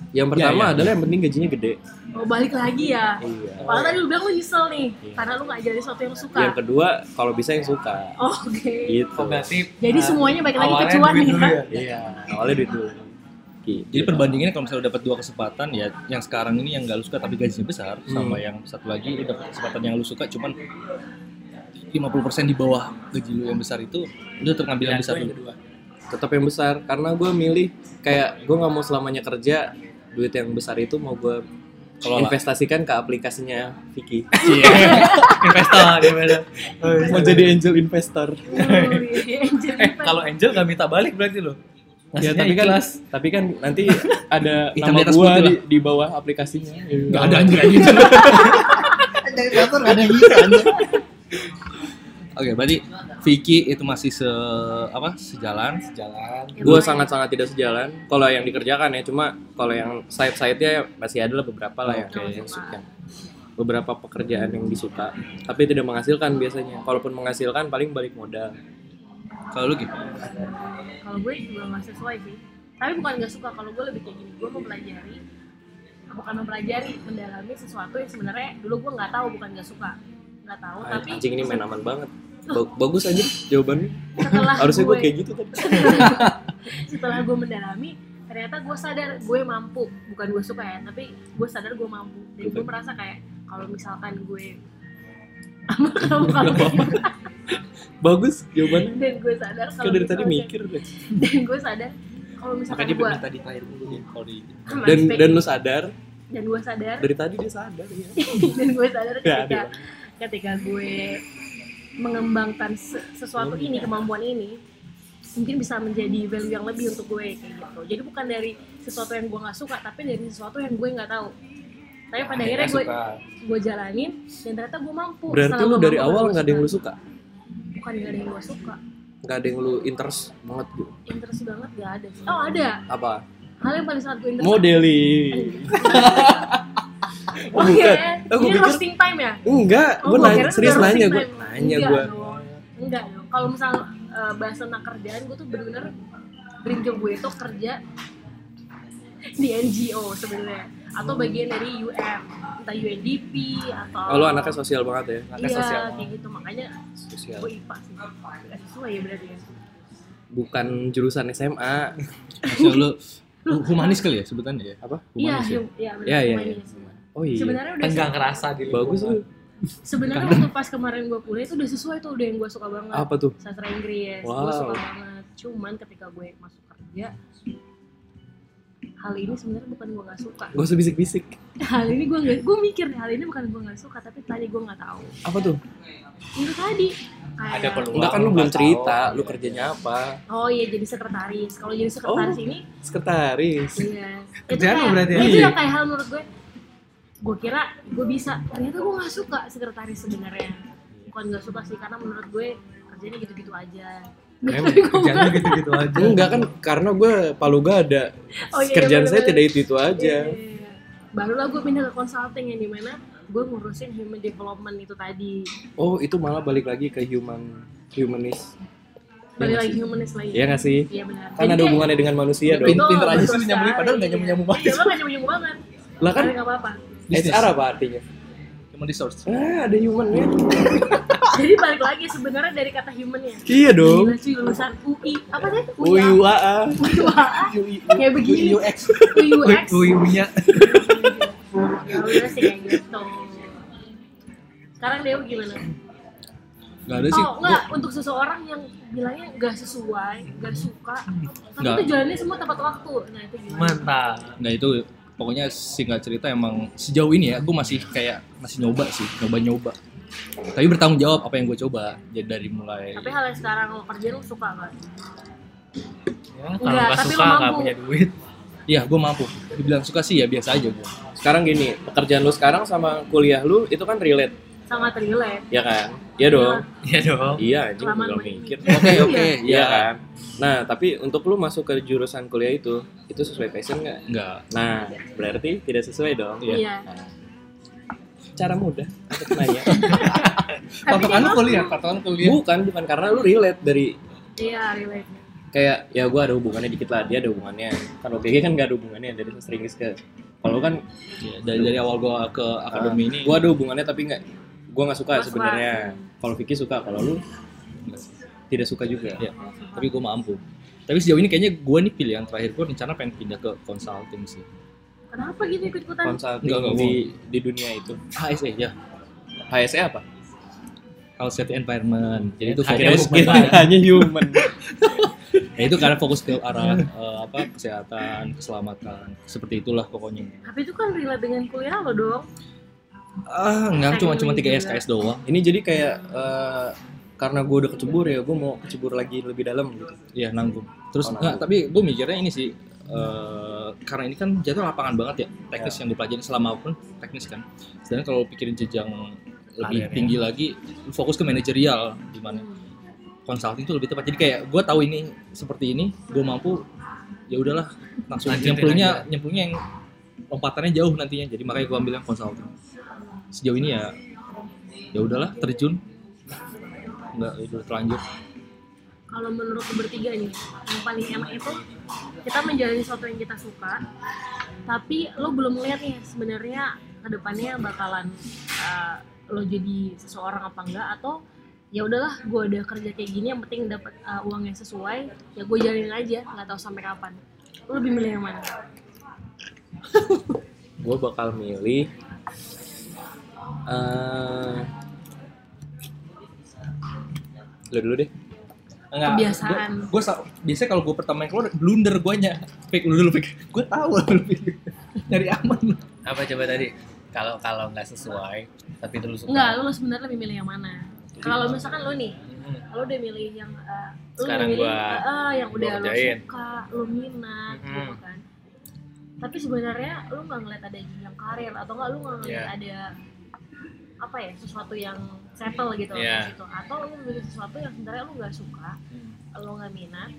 Yang pertama ya. adalah yang penting gajinya gede Mau balik lagi ya. iya Padahal tadi lu bilang lu nyesel nih, Iya. karena lu gak jadi sesuatu yang lu suka. yang kedua kalau bisa yang suka Oh, Oke. gitu oh berarti Jadi ah, semuanya balik lagi ke awalnya cuan duit nih dulu kan? ya? iya awalnya duit dulu gitu. Jadi perbandingannya kalau misalnya dapat dua kesempatan ya yang sekarang ini yang gak lu suka tapi gajinya besar sama yang satu lagi lu dapat kesempatan yang lu suka cuman 50% di bawah gaji lu yang besar itu lu tetap ngambil yang besar yang dulu. kedua tetap yang besar karena gue milih kayak gue nggak mau selamanya kerja duit yang besar itu mau gue Kelola. investasikan ke aplikasinya Vicky iya. Investor gimana mau jadi angel investor. Iya, eh kalau Angel gak minta balik berarti lo? Ya tapi kan tapi kan nanti ada Hitam nama gua di, di bawah aplikasinya. Gak ada anjir anjir. Dari kantor gak ada yang bisa anjir. Oke, berarti Vicky itu masih se apa sejalan, sejalan. gue sangat sangat tidak sejalan. Kalau yang dikerjakan ya cuma kalau yang side side nya masih ada lah beberapa lah yang Oke. kayak yang suka. Beberapa pekerjaan yang disuka. Tapi tidak menghasilkan biasanya. Kalaupun menghasilkan paling balik modal. Kalau lu gitu. kalau gue juga nggak sesuai sih. Tapi bukan nggak suka. Kalau gue lebih kayak gini gue mempelajari bukan mempelajari mendalami sesuatu yang sebenarnya dulu gue nggak tahu bukan nggak suka. Nggak tahu tapi anjing ini main aman banget. Ba- bagus aja jawabannya. Setelah harusnya gue kayak gitu tadi setelah gue mendalami ternyata gue sadar gue mampu. Bukan gue suka ya tapi gue sadar gue mampu. Dan gue merasa kayak kalau misalkan gue kalau kalau bagus jawabannya. Dan gue sadar kalau kan dari tadi mikir deh dan gue sadar kalau misalkan gue minta di terakhir dulu kalau di dan dan lu sadar? Dan gue sadar. Dari tadi dia sadar ya. Dan gue sadar Ya, ketika ketika gue mengembangkan se- sesuatu ini kemampuan ini mungkin bisa menjadi value yang lebih untuk gue kayak gitu jadi bukan dari sesuatu yang gue nggak suka tapi dari sesuatu yang gue nggak tahu tapi pada akhirnya gue suka. gue jalanin dan ternyata gue mampu Berarti lu dari mampu, awal nggak ada yang lu suka. bukan nggak ada yang gue suka Nggak ada yang lu interest banget gitu? interest banget gak ada sih. oh ada Apa? hal yang paling sangat gue interest Modeling. oh, bukan. iya Oh, gua ini pikir- roasting time ya Enggak, Oh, gue nanya, serius nanya gue. Nanya Enggak gue. dong. enggak dong kalau misal eh, bahasa tentang kerjaan gue tuh bener-bener dream job gue itu kerja di NGO sebenarnya atau bagian dari UM entah UNDP atau Oh, lu anaknya sosial banget ya? Anaknya iya sosial. kayak gitu makanya Sosial. gue IPA sih Gak sesuai ya berarti ya Bukan jurusan SMA. Maksudnya lu, lu humanis kali ya sebutannya ya? Apa? iya Humanis ya? iya benar Iya, iya, humanis. Oh iya. sebenarnya udah Tenggang kerasa di Bagus lu. sebenarnya waktu pas kemarin gue kuliah itu udah sesuai tuh udah yang gue suka banget Apa tuh? sastra Inggris gue Wow. suka banget cuman ketika gue masuk kerja hal ini sebenarnya bukan gue nggak suka Gak usah bisik-bisik. hal ini gue nggak gue mikir hal ini bukan gue nggak suka tapi tadi gue nggak tahu Apa tuh? itu tadi Ada peluang. Enggak kan lu belum tahu. cerita, lu kerjanya apa? oh iya jadi sekretaris kalau jadi sekretaris Oh. ini Sekretaris. iya Kerjaan berarti itu yang kayak hal menurut gue gue kira gue bisa ternyata gue nggak suka sekretaris sebenarnya bukan nggak suka sih karena menurut gue kerjanya gitu-gitu aja Emang Tapi gue Kerjaan gitu-gitu aja. Enggak kan karena gue palu gak ada. Oh, iya, Kerjaan saya tidak itu-itu aja. Iya, iya, iya. barulah gue pindah ke consulting yang di mana gue ngurusin human development itu tadi Oh, itu malah balik lagi ke human humanis. balik lagi humanis lagi Iya gak sih? iya benar Kan ada hubungannya dengan manusia dong. Pin- pinter aja sih betul nyambungin, padahal nggak nyambung-nyambung banget. iya lo nggak nyambung banget Lah kan nggak apa-apa HR apa artinya? Human resource. Ah, ada humannya. jadi balik lagi sebenarnya dari kata human ya Iya dong. Gila lulusan UI apa sih UIUAA. kayak begini UX. UX Uyunya. ya udah sih kayak gitu sekarang Dew gimana? Gak ada sih. Oh enggak, untuk seseorang yang bilangnya nggak sesuai, nggak suka, tapi jalannya semua tepat waktu. Nah itu gimana? Mantap. Nggak itu pokoknya singkat cerita emang sejauh ini ya gue masih kayak masih nyoba sih nyoba nyoba tapi bertanggung jawab apa yang gue coba jadi dari mulai Tapi hal yang sekarang lo kerjain lo suka nggak? Ya, kalau Enggak, nggak tapi suka lo nggak mampu. punya duit. iya gue mampu dibilang suka sih ya biasa aja gue Sekarang gini, pekerjaan lu sekarang sama kuliah lu itu kan relate, Sangat relate. ya kan? Iya dong. Iya dong. Iya, anjing gue gue mikir. oke oke Iya iya kan? Nah, tapi untuk lu masuk ke jurusan kuliah itu, itu sesuai passion nggak? enggak Nah, berarti tidak sesuai dong. Iya. Iya. Cara mudah untuk nanya. patokan lu kuliah patokan kuliah Bukan, bukan karena lu relate dari Iya relate. kayak ya gue ada hubungannya dikit lah, dia ada hubungannya. Kan OPG kan gak ada hubungannya dari sastra Inggris ke kalau kan Iya, dari dari awal gue ke akademi ini gue ada hubungannya tapi nggak gue nggak suka sebenarnya. Kalau Vicky suka, kalau lu tidak suka juga. Iya. tapi gue mampu tapi sejauh ini kayaknya gue nih pilihan terakhir gue rencana pengen pindah ke consulting sih Kenapa gitu ikut-ikutan? Consulting Enggak, enggak, di di dunia itu. HSE ya HSE apa? Health Safety Environment jadi itu Akhirnya fokus hanya human. ya itu karena fokus ke arah eh, apa kesehatan keselamatan seperti itulah pokoknya Tapi itu kan relate dengan kuliah lo dong. Ah enggak cuma cuma tiga. SKS doang Ini jadi kayak eh, karena gue udah kecebur ya, gue mau kecebur lagi lebih dalam gitu. Iya nanggung. Terus Oh, enggak, nanggung. tapi gue mikirnya ini sih eh, karena ini kan jatuh lapangan banget ya teknis yang gue pelajari selama pun teknis kan. Sedangkan kalau pikirin jenjang lebih tinggi lagi fokus ke manajerial di mana consulting itu lebih tepat. Jadi kayak gue tahu ini seperti ini, gue mampu ya udahlah langsung nyemplungnya nyemplungnya yang lompatannya jauh nantinya. Jadi makanya gue ambil yang consulting. Sejauh ini ya ya udahlah terjun. Nggak udah terlanjur. Kalau menurut bertiga nih, yang paling enak itu kita menjalani sesuatu yang kita suka, tapi lo belum lihat nih sebenarnya ke depannya bakalan uh, lo jadi seseorang apa enggak atau ya udahlah gue udah kerja kayak gini yang penting dapat uh, uang yang sesuai ya gue jalanin aja nggak tahu sampai kapan. Lo lebih milih yang mana? Gue bakal milih eh lu dulu deh. Enggak, Kebiasaan. Gue biasanya kalau gue pertama yang keluar blunder guanya. Fake lu dulu fake. Gue tahu lu fake. Nyari aman lu. Apa coba tadi? Kalau kalau nggak sesuai, tapi terus suka. enggak lo sebenarnya lebih milih yang mana kalau misalkan lo nih Hmm. lo udah milih yang uh, lo Sekarang udah milih gua- uh, uh, yang udah lo kerjain. suka lo minat Mhm. gitu kan tapi sebenarnya lo nggak ngeliat ada jenjang karir atau nggak lo nggak ngeliat Iya. ada apa ya sesuatu yang settle gitu loh Iya. di situ atau lo milih sesuatu yang sebenarnya lo nggak suka Hmm. lo nggak minat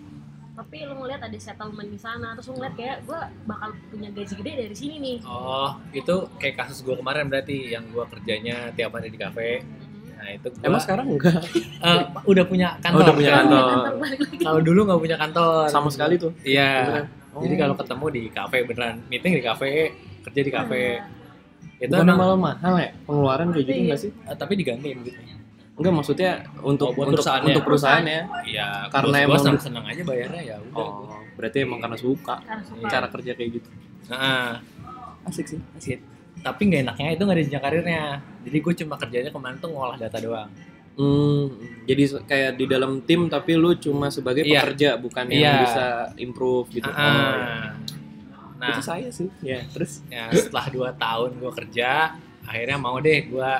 tapi lo ngeliat ada settlement di sana terus lo ngeliat kayak gue bakal punya gaji gede dari sini nih Oh, itu kayak kasus gue kemarin berarti yang gue kerjanya tiap hari di kafe. Mhm. Nah itu gua, Emang sekarang enggak? eh, udah punya kantor. udah punya kan? kantor. Kalau dulu nggak punya kantor. Sama sekali tuh. Iya. Jadi Oh. kalau ketemu di kafe beneran meeting di kafe, kerja di kafe. Nah, Itu emang, malah mahal ya pengeluaran kayak gitu nggak sih? eh, tapi digantiin gitu. Enggak maksudnya untuk Oh, buat untuk perusahaannya. untuk perusahaannya. Iya. Karena gue emang- seneng seneng aja bayarnya ya udah. Oh, berarti emang karena suka karena suka cara kerja kayak gitu. Nah, Asik sih. asik. Tapi nggak enaknya itu nggak ada jenjang karirnya. Jadi gue cuma kerjanya kemarin tuh ngolah data doang. Hmm, jadi kayak di dalam tim tapi lu cuma sebagai Iya. pekerja bukan yang Iya. bisa improve gitu. Ah, Oh, iya. Nah, itu saya sih. Ya, terus ya setelah dua tahun gue kerja akhirnya mau deh gue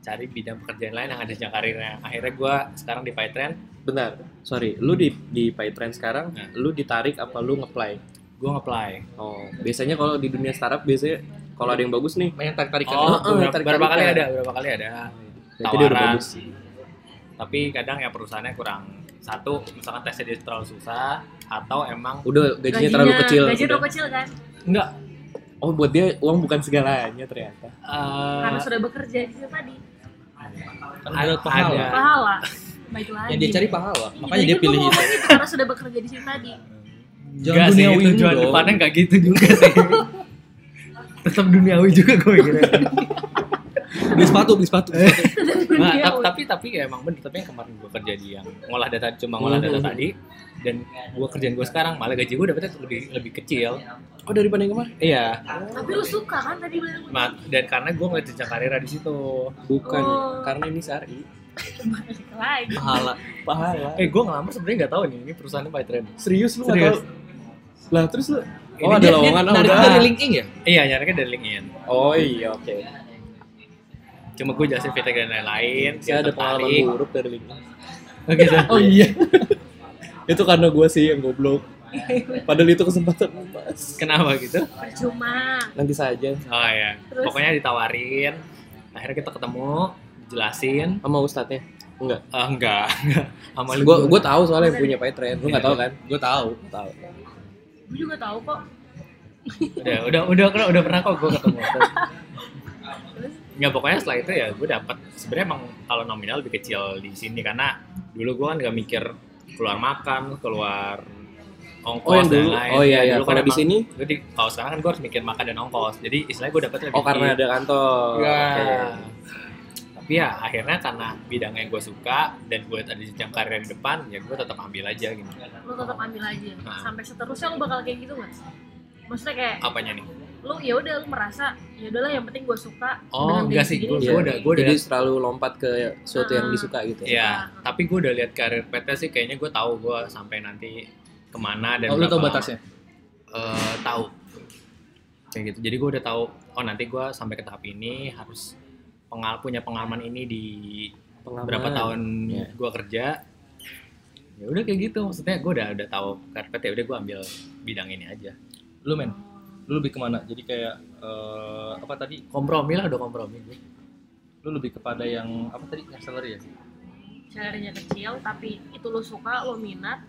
cari bidang pekerjaan lain yang ada jenjang karirnya akhirnya gue sekarang di Pytrend bentar. Sorry, lu di di Pytrend sekarang, Nah. lu ditarik apa lu ngeplay? gue nge-apply Oh, biasanya kalau di dunia startup biasanya kalau ada yang bagus nih, main tarik tarikan oh Heeh, beberapa, tarik-tarikan. beberapa kali ada beberapa kali ada berarti dia udah Tawaran. bagus. tapi kadang ya perusahaannya kurang satu misalkan tesnya dia terlalu susah atau emang Udah gajinya, terlalu kecil. gaji terlalu kecil kan? Enggak. Oh, buat dia uang bukan segalanya ternyata. eh, karena sudah bekerja di situ tadi. Ada pahala. ada. pahala. Baik lagi. Yang dia cari pahala. Iya, makanya dia pilih itu. karena sudah bekerja di situ tadi. Jangan sih, duniawi tujuan depannya enggak gitu juga sih. Tetap duniawi juga gue kira beli sepatu beli sepatu Nah, Iya, tapi, tapi tapi ya emang bener tapi yang kemarin gue kerja di yang ngolah data cuma ngolah data Hmm. tadi dan gue kerjaan gue sekarang malah gaji gue dapetnya lebih lebih kecil Oh, daripada yang kemarin? iya tapi lu suka kan tadi bilang Ma- dan karena gue ngeliat jenjang karir di situ Bukan, Oh. karena ini Sari. balik lagi pahala Pahala. eh gue ngelamar sebenarnya nggak tahu nih ini perusahaannya Pytrend Serius lu nggak Serius. tahu? Lah, terus lu Ini Oh, ada dia- lowongan narik udah. dari LinkedIn ya iya nyarinya dari LinkedIn Oh iya, oke. Cuma gue jelasin feedback dan lain-lain Saya ada pengalaman buruk dari LinkedIn. Oke, so- Oh iya. itu karena gue sih yang goblok. Padahal itu kesempatan emas. kenapa gitu percuma Nanti saja oh ya Terus? pokoknya ditawarin akhirnya kita ketemu jelasin sama ustadznya. Enggak. Ah, enggak enggak sama lu Gue gue tahu soalnya yang punya Pytrend. Lu nggak tahu kan? gue tahu Tahu. gue juga tahu kok udah udah udah udah, udah pernah kok gue ketemu nggak pokoknya setelah itu ya gue dapat sebenarnya emang kalau nominal lebih kecil di sini karena dulu gue kan nggak mikir keluar makan keluar ongkos Oh yang dan dulu. lain Oh iya iya. Dulu kan Kalau di sini gue di kalau sekarang kan gue harus mikir makan dan ongkos jadi istilahnya gue dapat lebih oh karena ada kantor. Iya. Oke. tapi ya akhirnya karena bidang yang gue suka dan gue ada jenjang karir di depan ya gue tetap ambil aja gitu lu tetap ambil aja Nah. sampai seterusnya lu bakal kayak gitu nggak maksudnya kayak apanya nih lu ya udah lu merasa ya udahlah yang penting gue suka Oh, dengan enggak sih, Iya. gua udah- gua udah- Jadi selalu lompat ke sesuatu yang Ah. disuka gitu. ya tapi gue udah lihat karir PT sih kayaknya gue tahu gue sampai nanti ke mana dan oh, lu tau berapa batasnya eh, tahu kayak gitu jadi gue udah tahu oh nanti gue sampai ke tahap ini harus pengal punya pengalaman ini di Pengalaman. berapa tahun Iya. gue kerja ya udah kayak gitu maksudnya gue udah udah tahu karpet ya udah gue ambil bidang ini aja lu men lu lebih ke mana jadi kayak eh, apa tadi? Kompromi lah udah kompromi. Gue lu lebih kepada yang apa tadi? Yang salary ya? Salary-nya kecil tapi itu lu suka lu minat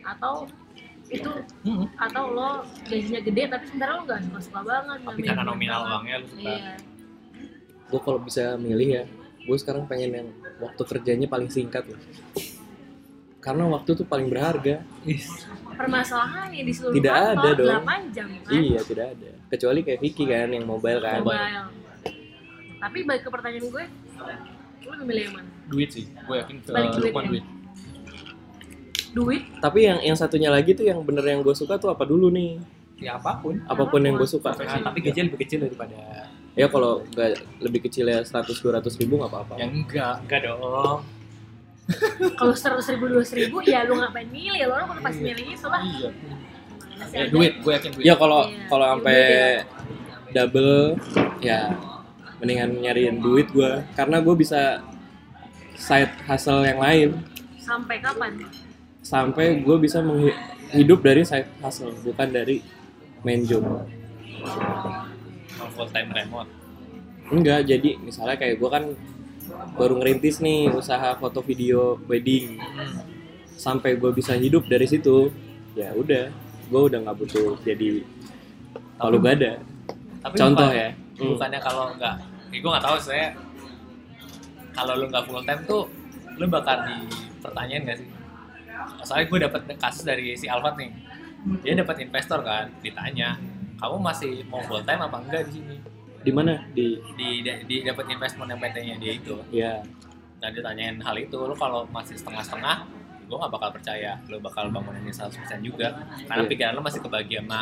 atau itu Hmm. atau lo gajinya gede tapi sebenarnya lo nggak suka suka banget tapi karena nominal uangnya lu suka. iya. Gue kalau bisa milih ya, gue sekarang pengen yang waktu kerjanya paling singkat loh. Karena waktu tuh paling berharga. Permasalahannya di seluruh Tidak kantor ada dong. 8 jam kan Iya tidak ada. Kecuali kayak Vicky kan yang mobile kan. mobile tapi balik ke pertanyaan gue lo lebih milih yang mana duit sih gue yakin ke Balik duit ya? duit duit Tapi yang yang satunya lagi tuh yang bener yang gue suka tuh apa dulu nih? ya apa pun Apa pun yang gue suka. Nah, tapi gaji lebih kecil daripada Ya kalau nggak lebih kecil ya 100-200 ribu nggak apa-apa. yang enggak enggak dong kalau seratus ribu dua ribu ya lo ngapain milih? Lo lo pasti Iya. milih itu lah. Iya. Ya, ada? duit gue yakin duit. Ya kalau Iya. kalau sampai double ya mendingan nyariin duit gue karena gue bisa side hustle yang lain. Sampai kapan? sampai gue bisa hidup dari side hustle bukan dari main job. Full time remote. Enggak jadi misalnya kayak gue kan baru ngerintis nih usaha foto video wedding. Sampai gue bisa hidup dari situ ya udah gue udah nggak butuh jadi kalau gak ada tapi contoh bukan- ya. Hmm. bukannya kalau nggak ya gue nggak tahu saya kalau lu nggak full time tuh lu bakal dipertanyain nggak sih? Soalnya gue dapat kasus dari si Alfat nih. Dia dapat investor kan ditanya kamu masih mau full time apa enggak di sini di mana di di di dapat investment yang PT-nya dia itu ya dan ditanyain hal itu lu kalau masih setengah-setengah gue nggak bakal percaya lu bakal bangun ini 100% juga karena Iya. pikiran lu masih kebagi sama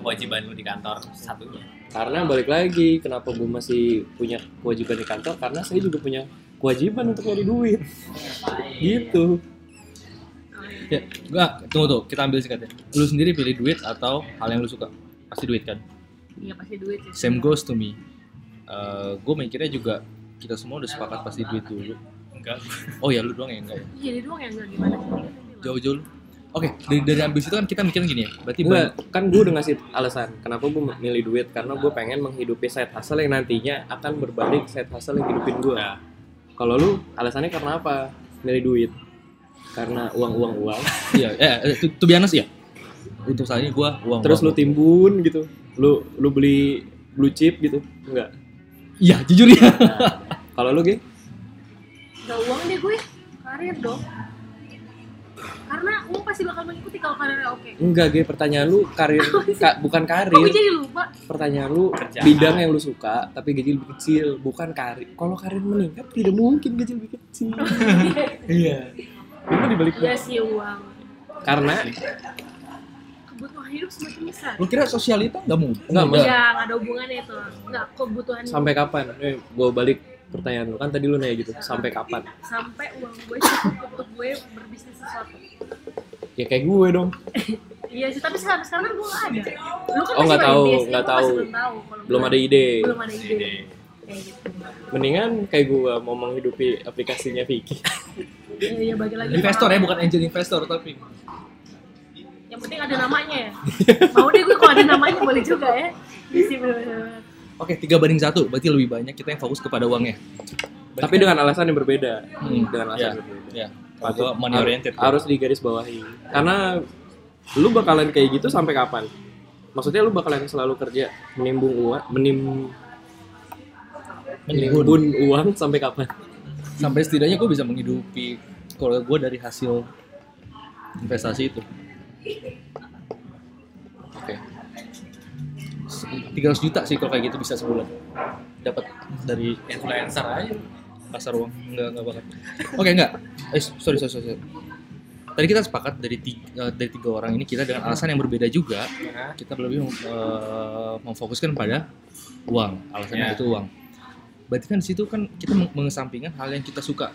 kewajiban lu di kantor satunya karena balik lagi kenapa gue masih punya kewajiban di kantor karena saya juga punya kewajiban untuk nyari duit gitu Ya, enggak, tunggu tuh, kita ambil singkatnya. Lu sendiri pilih duit atau hal yang lu suka? Pasti duit kan? Iya pasti duit sih. Same goes to me. gue mikirnya juga kita semua udah sepakat pasti duit dulu. enggak Oh ya lu doang ya enggak ya? Iya dia doang yang enggak gimana sih? Jauh-jauh lu. Oke, dari dari ambil situ kan kita mikirnya gini ya. Berarti Enggak, ban- kan gue udah ngasih alasan kenapa gue milih duit karena gue pengen menghidupi side hustle yang nantinya akan berbalik side hustle yang hidupin gue. Nah. Kalau lu alasannya karena apa? Milih duit. Karena uang uang uang. Iya, eh, eh, to, to be honest ya. Untuk saat ini gua uang. Terus lu uang. timbun gitu. Lu lu beli blue chip gitu. Enggak. Iya, jujur ya. Kalau lu gitu? Gak uang deh gue, karir dong. Karena uang pasti bakal mengikuti kalau karirnya oke. Enggak, Ge. Pertanyaan lu karir ka- bukan gue karir. jadi lupa? Pertanyaan lu Kerjaan. bidang yang lu suka tapi gaji lebih kecil, bukan karir. Kalau karir meningkat tidak mungkin gaji lebih kecil. Iya. Lu dibalik Iya sih uang. karena Kebutuhan hidup semakin besar. Lu kira sosialita nggak mau? Enggak, Iya, Mbak. nggak ada hubungannya itu. Nggak kebutuhan sampai kapan? Eh, gue balik pertanyaan lu kan tadi lu nanya gitu. Sampai kapan? sampai uang gue cukup untuk gue berbisnis sesuatu. Ya kayak gue dong. Iya sih, tapi sekarang sekarang kan gue nggak ada. Lu kan Oh, nggak tahu, nggak tahu. Belum tahu. Belum ada ide. Belum ada ide. Ide. Kayak gitu. Mendingan kayak gue mau menghidupi aplikasinya Vicky. Iya, iya bagi lagi. Investor ya, bukan angel investor tapi. Yang penting ada namanya ya. Mau deh gue kalau ada namanya boleh juga ya. Iya sih bener-bener. Oke, tiga banding satu, berarti lebih banyak kita yang fokus kepada uangnya. Tapi dengan alasan yang berbeda. Hmm, Dengan alasan ya. yang berbeda. Kalau gua money oriented. Harus digaris bawahi. Karena lu bakalan kayak gitu sampai kapan? Maksudnya lu bakalan selalu kerja menimbung uang, menim, Menimbun. menimbun uang sampai kapan? Sampai setidaknya gue bisa menghidupi keluarga gue dari hasil investasi itu. Oke. 300 juta sih kalau kayak gitu bisa sebulan. Dapat dari influencer aja. Pasar uang. Enggak enggak bakal. Oke enggak. Eh sorry sorry sorry, tadi kita sepakat dari tiga, dari tiga orang ini kita dengan alasan yang berbeda juga. Nah, kita lebih eh, memfokuskan pada uang. Alasannya Ya. itu uang. Berarti kan di situ kan kita meng- mengesampingkan hal yang kita suka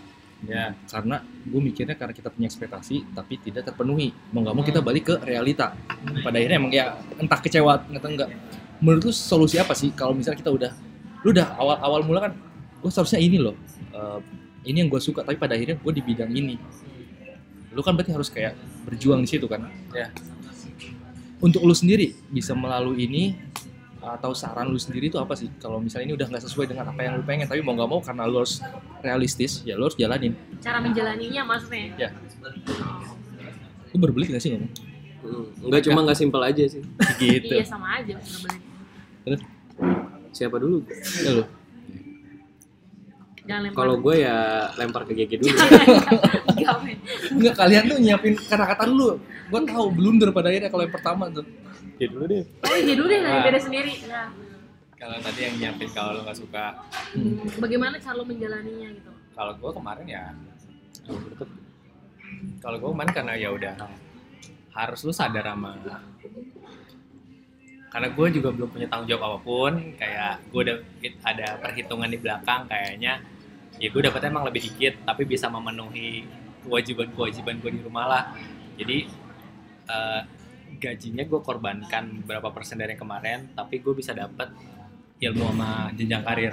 ya karena gue mikirnya karena kita punya ekspektasi tapi tidak terpenuhi. Mau nggak mau kita balik ke realita. Pada akhirnya emang ya entah kecewa atau enggak menurut lu solusi apa sih kalau misalnya kita udah lu udah awal awal mula kan gue seharusnya ini loh eh, ini yang gue suka tapi pada akhirnya gue di bidang ini. Lu kan berarti harus kayak berjuang di situ kan? Ya. untuk lu sendiri bisa melalui ini atau saran lu sendiri itu apa sih kalau misalnya ini udah nggak sesuai dengan apa yang lu pengen tapi mau nggak mau karena lu harus realistis ya lu harus jalanin Cara menjalaninya maksudnya. Ya. lu berbelit gak sih ngomong Hmm, Enggak cuma nggak simpel aja sih. gitu Iya sama aja bener-bener. terus Siapa dulu? ya lu Jangan lempar. Kalau gue ya lempar ke GG dulu. Enggak, kalian tuh nyiapin kata-kata dulu. Gue tahu blunder pada akhirnya kalau yang pertama tuh. Ya dulu deh. Oh iya dulu deh Nah. beda sendiri. Ya. kalau tadi yang nyiapin kalau lo nggak suka Hmm, Bagaimana cara lo menjalaninya gitu? kalau gue kemarin ya kalau gue kemarin karena ya udah harus lu sadar sama karena gue juga belum punya tanggung jawab apa pun kayak gue udah ada perhitungan di belakang kayaknya ya gue dapetnya emang lebih dikit tapi bisa memenuhi kewajiban-kewajiban gue di rumah lah jadi eh, gajinya gue korbankan berapa persen dari yang kemarin tapi gue bisa dapet ilmu sama jenjang karir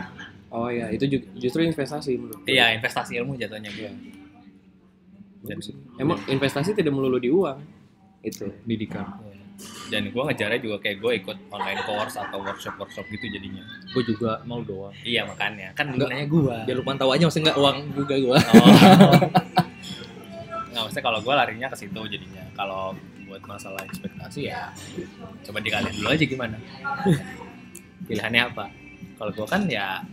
Oh ya, itu ju- justru investasi menurut. gue. Iya, investasi ilmu jatuhnya gue. Bagus sih. Emang investasi tidak melulu di uang. Itu. pendidikan Dan gue ngejarnya juga kayak gue ikut online course atau workshop-workshop gitu jadinya. gue juga mau doang Iya makanya, kan Enggak. gunanya gue. biar lu pantau aja maksudnya nggak uang juga gue Oh. Nggak, maksudnya kalau gue larinya ke situ jadinya. Kalau buat masalah ekspektasi ya coba dikalian dulu aja gimana. Pilihannya apa? Kalau gue kan ya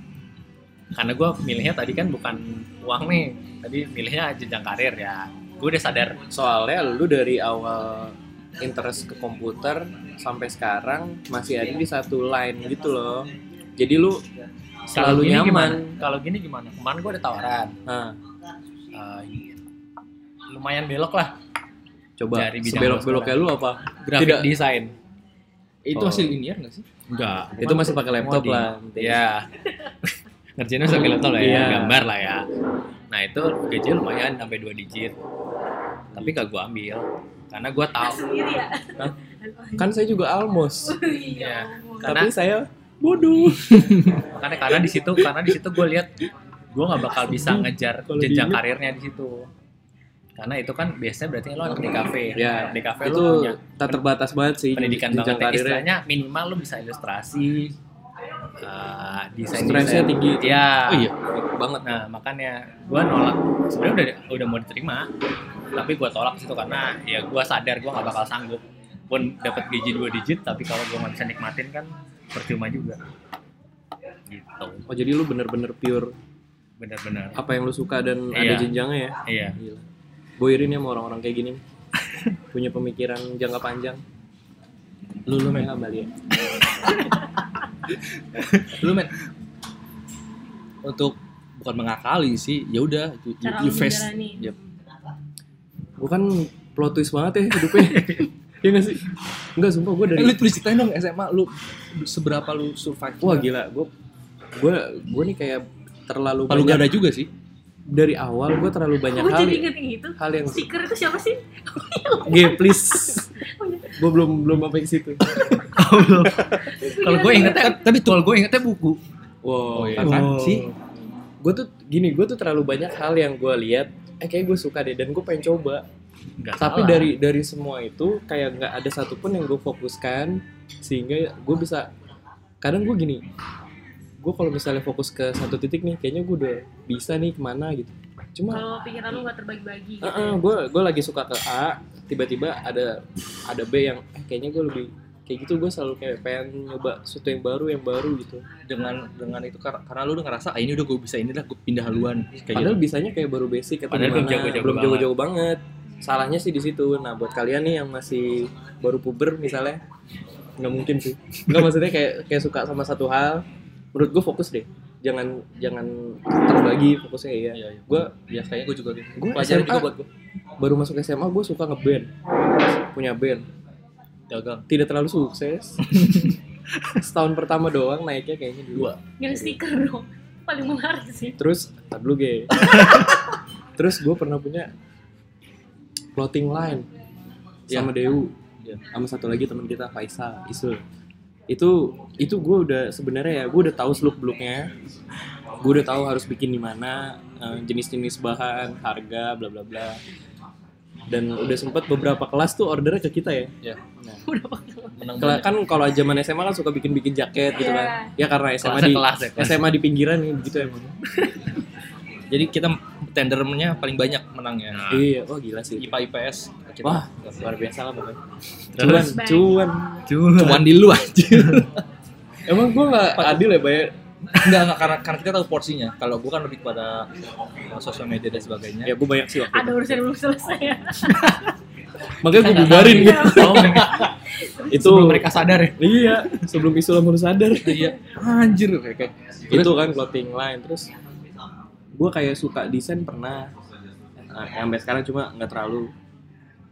karena gue milihnya tadi kan bukan uang nih, tadi milihnya jenjang karir ya. Gue udah sadar Soalnya lu dari awal interest ke komputer sampai sekarang masih ada di satu line gitu loh. Jadi lu selalu gini nyaman. Kalau gini gimana? Kemarin gue ada tawaran, Nah, eh, lumayan belok lah, coba sebelok-beloknya lu apa? graphic Tidak. design. itu Oh. hasil linear nggak sih Enggak, Itu masih pakai laptop lah. Iya. Ngerjainnya sambil laptop lah ya, Iya. gambar lah ya. Nah itu gaji lumayan sampai dua digit. Tapi gak gue ambil karena gue tahu. sendiri ya Hah? Kan saya juga almost. iya Karena Tapi saya bodoh. karena karena di situ karena di situ gue lihat gue nggak bakal bisa ngejar jenjang karirnya di situ. Karena itu kan biasanya berarti lo anak di kafe. Ya, di kafe itu lo tak terbatas banget sih pendidikan banget ya. istilahnya minimal lo bisa ilustrasi uh, desain Stresnya tinggi. ya oh iya banget. Nah makanya gue nolak sebenarnya udah udah mau diterima tapi gue tolak situ karena ya gue sadar gue nggak bakal sanggup pun dapat gaji dua digit tapi kalau gue nggak bisa nikmatin kan percuma juga gitu Oh jadi lu bener-bener pure benar-benar apa yang lu suka dan Iya. ada jenjangnya ya. iya Gila. Gue irin ya sama orang-orang kayak gini. Punya pemikiran jangka panjang. lu lu men Ya, Mbak Lia. lu men untuk bukan mengakali sih ya udah you, you, you face Yep. Gue kan plot twist banget ya hidupnya. Iya gak sih? Enggak, sumpah gue dari... Eh, lu tulis ceritain dong SMA lu seberapa lu survive Wah gila, gue gue gue nih kayak terlalu Palu banyak gada juga sih dari awal gue terlalu banyak gue hal jadi inget yang itu hal yang stiker itu siapa sih G please Oh, iya. gue belum belum sampai ke situ kalau gue ingetnya tapi kalau gue ingetnya buku wow Oh, iya. kan Oh. sih gue tuh gini gue tuh terlalu banyak hal yang gue lihat eh kayak gue suka deh dan gue pengen coba Nggak tapi salah. dari dari semua itu kayak nggak ada satupun yang gue fokuskan sehingga gue bisa kadang gue gini gue kalau misalnya fokus ke satu titik nih kayaknya gue udah bisa nih ke mana gitu. Cuma kalau pikiran lu nggak terbagi-bagi gitu Heeh, gue gue lagi suka ke A tiba-tiba ada ada B yang eh, kayaknya gue lebih kayak gitu gue selalu kayak pengen nyoba sesuatu yang baru yang baru gitu. Dengan dengan itu kar- karena lu udah ngerasa ah ini udah gue bisa ini lah gue pindah haluan kayak padahal gitu. bisanya kayak baru basic atau Padahal belum jago-jago belum banget. jago-jago banget. Salahnya sih di situ. Nah buat kalian nih yang masih baru puber misalnya nggak mungkin sih. Nggak maksudnya kayak kayak suka sama satu hal menurut gue fokus deh. Jangan jangan terbagi fokusnya ya Iya, iya. gue ya kayaknya gue juga gitu. Gua pelajaran SMA. juga buat gue baru masuk SMA gue suka ngeband. Punya band. Dagang. Tidak terlalu sukses. Setahun pertama doang naiknya kayaknya dua yang stiker dong. Paling menarik sih. Terus tar dulu ge. Terus gue pernah punya clothing line sama Dewu Iya. sama satu lagi teman kita Faisal Isul itu itu gue udah sebenarnya ya gue udah tahu seluk beluknya gue udah tahu harus bikin di mana eh, jenis-jenis bahan harga bla bla bla dan udah sempet beberapa kelas tuh ordernya ke kita ya ya udah pakai menang Kela- banyak. kan kalau zaman SMA kan suka bikin-bikin jaket gitu Iya. kan. Ya karena SMA di kelas ya, kelas. SMA di pinggiran nih begitu emang. jadi kita tendernya paling banyak menangnya Nah, Iya, wah gila sih. IPA IPS kita Wah, luar biasa lah pokoknya. Cuan, cuan. cuman cuman di lu aja Emang gua nggak adil ya bayar? enggak enggak karena karena kita tahu porsinya kalau gue kan lebih pada uh, sosial media dan sebagainya Ya gua banyak sih waktu. ada urusan belum selesai ya Makanya nggak bubarin tahu. gitu. Oh, mereka, Itu sebelum mereka sadar ya Iya, sebelum Islam harus sadar. iya anjir kayak kayak itu kan clothing line terus gue kayak suka desain pernah Nah, sampai sekarang cuma nggak terlalu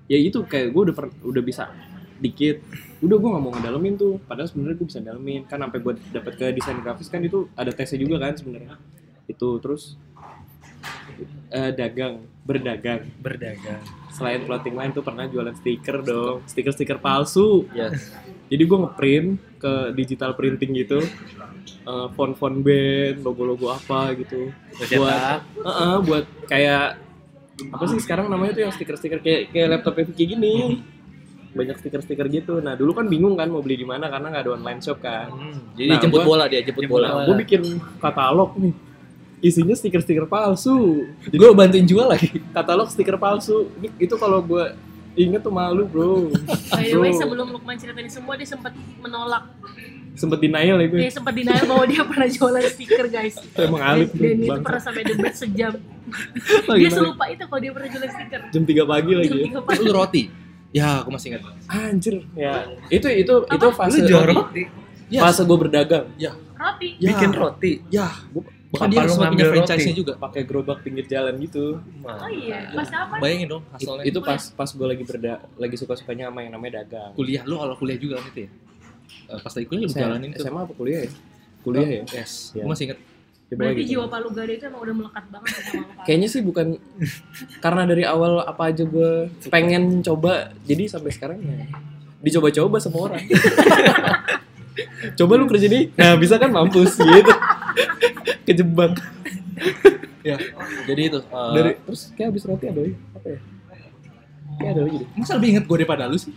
ya itu kayak gue udah per- udah bisa dikit. Udah gue nggak mau ngedalemin tuh. Padahal sebenarnya gue bisa dalemin kan sampai gue dapet ke desain grafis kan itu ada tesnya juga kan sebenarnya. Itu terus eh, dagang, berdagang. berdagang. Selain clothing line tuh pernah jualan stiker dong, stiker-stiker palsu. ya Jadi gue ngeprint ke digital printing gitu, eh, font-font band, logo-logo apa gitu. Buat, Heeh, buat kayak apa sih sekarang namanya tuh yang stiker-stiker kayak kayak laptop kayak gini. Banyak stiker-stiker gitu. Nah dulu kan bingung kan mau beli di mana karena nggak ada online shop kan. jadi Nah, jemput gua- bola dia jemput jemput bola bola. gue bikin katalog nih isinya stiker-stiker palsu jadi gue bantuin jual lagi katalog stiker palsu Ini- itu kalau gue inget tuh malu bro By the way, Bro. sebelum Lukman cerita ini semua, dia sempat menolak. Sempet denial ya gue Dia sempat denial bahwa dia pernah jualan stiker, guys. Itu emang alif Dan, dan itu bangsa. pernah sampai debat sejam. Lagi dia balik. selupa itu kalau dia pernah jualan stiker. jam 3 pagi lagi Jam ya. tiga pagi. lu roti ya aku masih ingat anjir ya itu itu itu fase roti. ya fase gue berdagang Roti. ya. Bikin roti. ya bahkan Apa dia lu sempat punya franchise-nya juga pakai gerobak pinggir jalan gitu Oh iya, pas apa? bayangin dong It- hasilnya itu pas pas gue lagi berda lagi suka sukanya sama yang namanya dagang kuliah lu kalau kuliah juga kan itu ya Eh, pas lagi kuliah Saya- jalanin itu SMA apa kuliah ya kuliah ya yes Ya. gue masih ingat Coba Berarti gitu. jiwa Palu Gada itu emang udah melekat banget sama. Pak. Kayaknya sih bukan karena dari awal apa aja gue pengen coba, jadi sampai sekarang ya dicoba-coba sama orang. coba lu kerja di, nah bisa kan mampus gitu. Kejebak. ya jadi itu eh, Dari terus kayak habis roti ada lagi, apa ya? Kayak ada lagi deh. masa lebih ingat gue daripada lu sih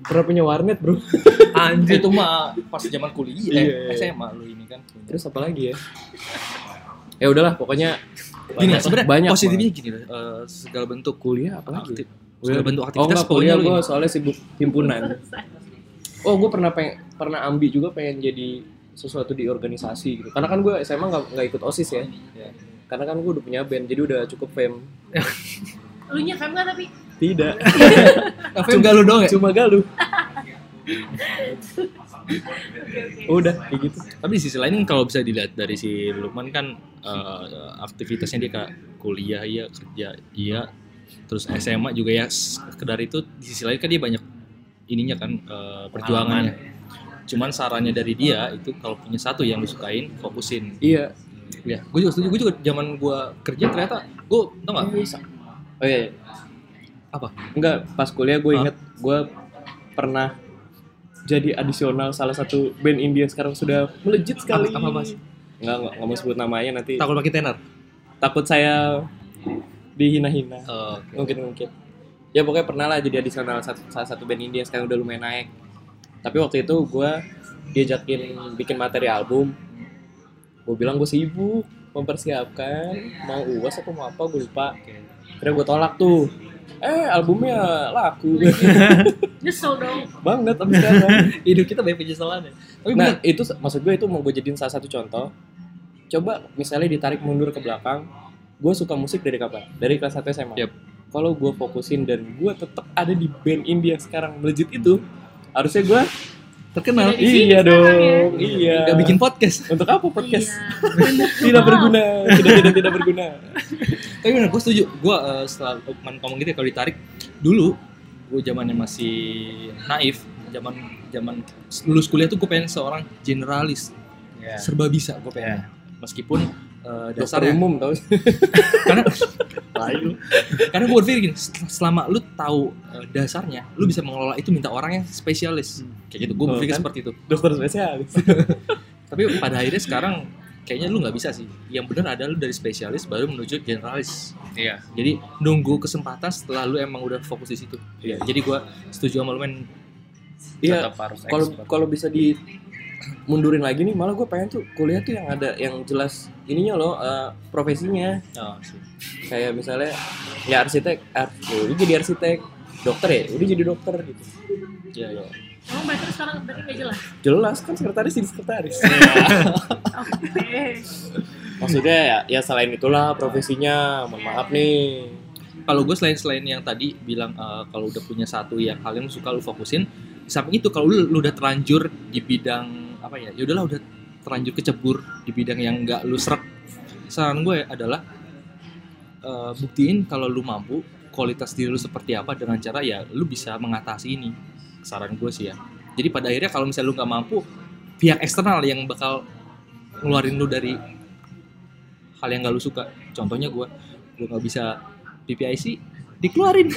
Pernah punya warnet bro. anjir itu mah pas zaman kuliah Iya, eh, iya. SMA lu ini kan Terus apa lagi ya? Ya udahlah, pokoknya gini banyak- sebenarnya banyak positifnya gini loh eh, segala bentuk kuliah apa lagi? aktif segala bentuk Oh aktivitas enggak kuliah gue soalnya sibuk himpunan. Oh gue pernah pengen pernah ambi juga pengen jadi sesuatu di organisasi gitu. Karena kan gue SMA nggak nggak ikut osis ya. Ya. Karena kan gue udah punya band jadi udah cukup fame. Lu nya fam nggak tapi? Tidak. cuma lu doang ya Cuma galuh. Udah kayak gitu. tapi di sisi lain kalau bisa dilihat dari si Lukman kan eh, aktivitasnya dia kayak kuliah iya kerja iya terus SMA juga ya sekedar itu di sisi lain kan dia banyak ininya kan eh, perjuangannya cuman sarannya dari dia itu kalau punya satu yang disukain fokusin Iya. ya gue juga setuju gue juga zaman gue kerja ternyata gue tau gak Oh iya. Apa? Enggak, pas kuliah gue inget gue pernah jadi adisional salah satu band India. Sekarang sudah melejit sekali. Apa- apa, Mas? Enggak, enggak, enggak mau sebut namanya nanti. takut pakai tenar? Takut saya dihina-hina. Oh, mungkin mungkin. Ya pokoknya pernah lah jadi adisional satu, salah satu band indie yang sekarang udah lumayan naik. Tapi waktu itu gue diajakin bikin materi album. Gue bilang gue sibuk mempersiapkan. Mau uas apa mau apa gue lupa. Kira gue tolak tuh eh albumnya laku. Nyesel dong. banget abis sekarang. Hidup kita banyak penyesalan ya. Tapi nah bener, itu maksud gue itu mau gue jadiin salah satu contoh. Coba misalnya ditarik mundur ke belakang gue suka musik dari kapan? Dari kelas 1 SMA Yep. kalau gue fokusin dan gue tetap ada di band indie yang sekarang melejit itu harusnya gue terkenal. Tidak iya sekarang dong. ya. iya. Nggak bikin podcast. Untuk apa podcast? Iya. Tidak berguna. Tidak tidak tidak berguna. Tapi bener gue setuju. Gue uh, setelah Lukman ngomong gitu ya kalau ditarik dulu gue zamannya masih naif zaman zaman lulus kuliah tuh gue pengen seorang generalis Ya. serba bisa gue pengen. Meskipun uh, dokter dasarnya. umum tau. Karena karena gue berpikir gini sel- selama lu tahu uh, dasarnya lu bisa mengelola itu minta orang yang spesialis. Kayak gitu gue Oh, berpikir kan? seperti itu. Dokter spesialis. Tapi pada akhirnya sekarang kayaknya lu nggak bisa sih. Yang benar adalah lu dari spesialis baru menuju generalis. Iya. jadi nunggu kesempatan setelah lu emang udah fokus di situ. Ya jadi gua setuju sama lu men. Iya kalau kalau bisa di mundurin lagi nih malah gue pengen tuh kuliah tuh yang ada yang jelas ininya loh eh, profesinya oh, sih. kayak misalnya ya arsitek ar ya udah jadi arsitek dokter ya udah jadi dokter gitu ya, ya. Emang berarti lu sekarang berarti nggak jelas. jelas kan sekretaris jadi sekretaris Oke. maksudnya ya, ya selain itulah profesinya mohon maaf nih kalau gue selain selain yang tadi bilang eh, kalau udah punya satu yang lu suka lu fokusin di samping itu kalau lu, lu udah terlanjur di bidang apa ya ya udahlah udah terlanjur kecebur di bidang yang nggak lu serak saran gue adalah eh, buktiin kalau lu mampu kualitas diri lu seperti apa dengan cara ya lu bisa mengatasi ini. Saran gue sih ya. Jadi pada akhirnya kalau misalnya lu nggak mampu pihak eksternal yang bakal ngeluarin lu dari hal yang gak lu suka. Contohnya gue gue nggak bisa PPIC dikeluarin.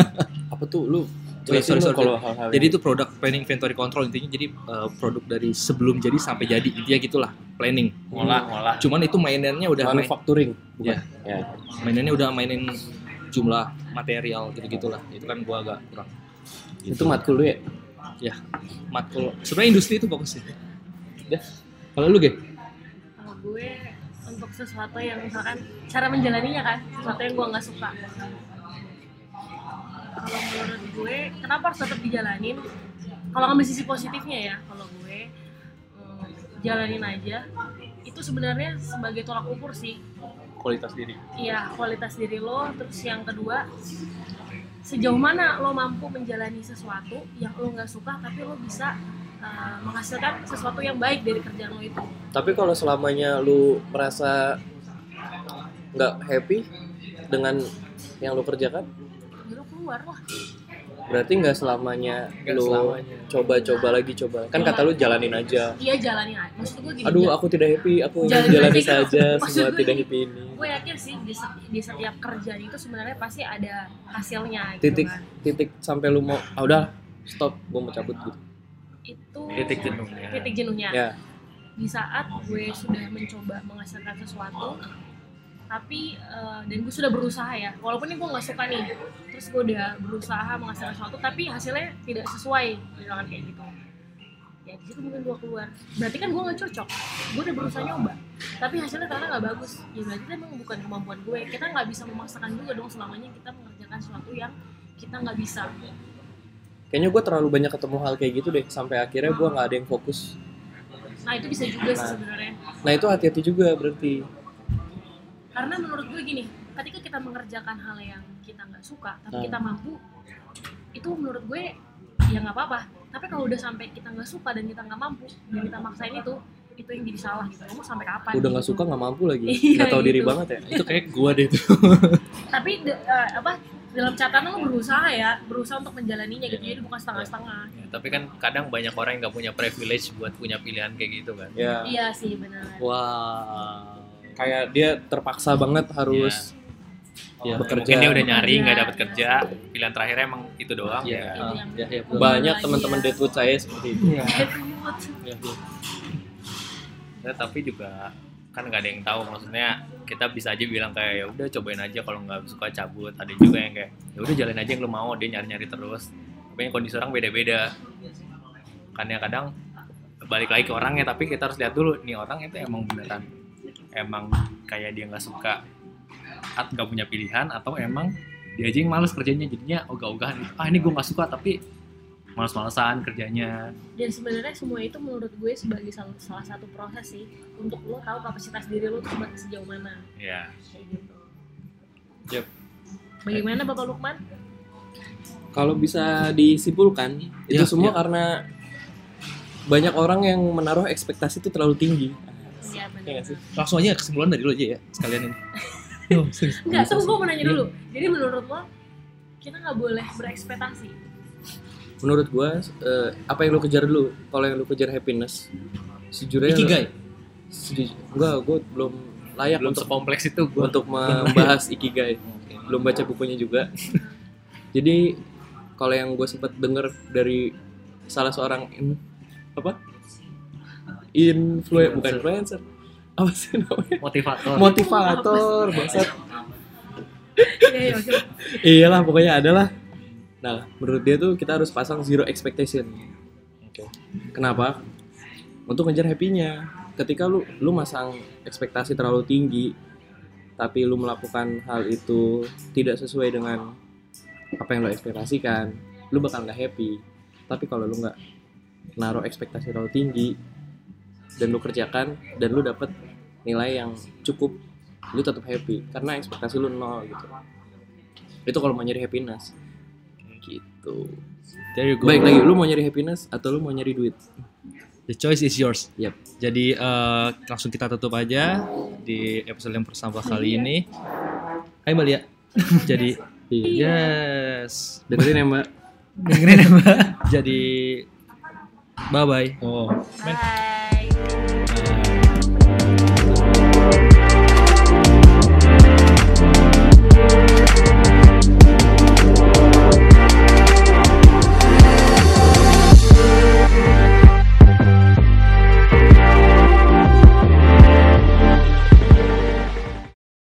Apa tuh lu? Sorry, jelasin sorry, sorry. kalau hal-hal jadi yang- itu produk planning inventory control intinya jadi eh, produk dari sebelum jadi sampai jadi intinya gitulah planning ngolah ngolah cuman itu mainannya udah main, manufacturing bukan? Ya. Ya. mainannya udah mainin jumlah material gitu gitulah itu kan gua agak kurang Itu matkul lu ya? ya matkul sebenarnya industri itu fokusnya ya kalau lu ge kalau gue untuk sesuatu yang misalkan cara menjalaninya kan sesuatu yang gue nggak suka kalau menurut gue kenapa harus tetap dijalanin kalau ngambil sisi positifnya ya kalau gue mm, jalanin aja itu sebenarnya sebagai tolak ukur sih kualitas diri Iya, kualitas diri lo. Terus yang kedua, sejauh mana lo mampu menjalani sesuatu yang lo nggak suka, tapi lo bisa uh, menghasilkan sesuatu yang baik dari kerjaan lo itu. Tapi kalau selamanya lu merasa nggak happy dengan yang lu kerjakan, lo keluar lah. berarti nggak selamanya Nggak lu selamanya. coba-coba lagi coba. Kan kata lu jalanin aja. Iya jalanin aja. Maksud gue gini. Aduh, aku tidak happy, aku ingin Jalanin jalani aja. saja semua gue tidak happy ini. gue yakin sih di, se- di setiap kerjaan itu sebenarnya pasti ada hasilnya gitu Titik kan. titik sampai lu mau, ah udah stop, gua mau cabut gitu. Itu titik jenuhnya titik jenuhnya. Ya, di saat gue sudah mencoba menghasilkan sesuatu tapi eh, dan gue sudah berusaha ya. Walaupun ini gue nggak suka nih terus gue udah berusaha menghasilkan sesuatu tapi hasilnya tidak sesuai misalkan kayak gitu. Ya di situ mungkin gue keluar. Berarti kan gue nggak cocok. Gue udah berusaha nyoba. Tapi hasilnya ternyata nggak bagus. Ya berarti itu emang bukan kemampuan gue. Kita nggak bisa memaksakan juga dong selamanya kita mengerjakan sesuatu yang kita nggak bisa. Kayaknya gue terlalu banyak ketemu hal kayak gitu deh sampai akhirnya gua nggak ada yang fokus. nah itu bisa juga sih sebenarnya. Nah itu hati-hati juga berarti. Karena menurut gue gini ketika kita mengerjakan hal yang kita nggak suka tapi Hmm. kita mampu itu menurut gue ya nggak apa-apa. Tapi kalau udah sampai kita nggak suka dan kita nggak mampu dan kita maksain itu itu yang jadi salah gitu. Kamu sampai kapan Udah nggak gitu. suka nggak mampu lagi, Iya, nggak tahu diri gitu. banget ya. itu kayak gua deh tuh. Tapi de- eh, apa dalam catatan lo berusaha ya berusaha untuk menjalaninya gitu. Jadi bukan setengah-setengah. Ya, tapi kan kadang banyak orang yang nggak punya privilege buat punya pilihan kayak gitu kan. Ya, iya sih benar. Wow kayak dia terpaksa banget harus Ya, bekerja. mungkin dia udah nyari nggak dapat iya. kerja pilihan terakhirnya emang itu doang Iya. ya Itu yang ya, ya, betul. Banyak Iya. teman-teman Deadwood saya seperti itu. Iya. Ya, ya. Ya, tapi juga kan nggak ada yang tahu maksudnya kita bisa aja bilang kayak ya udah cobain aja kalau nggak suka cabut ada juga yang kayak ya udah jalan aja yang lu mau dia nyari nyari terus tapi yang kondisi orang beda beda kan ya kadang balik lagi ke orangnya tapi kita harus lihat dulu nih orang itu emang beneran emang kayak dia nggak suka atau nggak punya pilihan atau emang dia aja yang males kerjanya jadinya ogah-ogahan gitu. ah ini gue nggak suka tapi males-malesan kerjanya dan sebenarnya semua itu menurut gue sebagai salah, salah satu proses sih untuk lo tahu kapasitas diri lo tuh se- sejauh mana ya kayak gitu Yep. bagaimana bapak Lukman Kalau bisa disimpulkan, itu Ya, semua ya. karena banyak orang yang menaruh ekspektasi itu terlalu tinggi. Iya Iya benar. langsung aja kesimpulan dari lu aja ya sekalian ini Oh. Enggak, tunggu gue mau nanya dulu. Jadi menurut lo kita nggak boleh berekspektasi. Menurut gua, eh, apa yang lu kejar dulu? Kalau yang lu kejar happiness, sejujurnya Ikigai enggak, gue belum layak belum untuk sekompleks itu gue untuk membahas ikigai. Belum baca bukunya juga. Jadi kalau yang gue sempat dengar dari salah seorang in- apa? Influ bukan influencer. Apa sih namanya? motivator Motivator, bangsat. Iya, iya. Iyalah, pokoknya ada lah. Nah, menurut dia tuh kita harus pasang zero expectation. Oke. Kenapa? Untuk ngejar happy-nya. Ketika lu lu masang ekspektasi terlalu tinggi, tapi lu melakukan hal itu tidak sesuai dengan apa yang lo ekspektasikan, lu bakal nggak happy. Tapi kalau lu nggak naruh ekspektasi terlalu tinggi dan lu kerjakan dan lu dapet nilai yang cukup, lu tetap happy karena ekspektasi lu nol gitu. Itu kalau mau nyari happiness. Gitu. there you go Baik lagi, lu mau nyari happiness atau lu mau nyari duit? the choice is yours Yap. jadi eh, langsung kita tutup aja di episode yang pertama kali ini Hai Mbak Lia jadi Iya. yes Dengerin ya, Mbak. dengerin ya Mbak jadi bye bye oh Bye.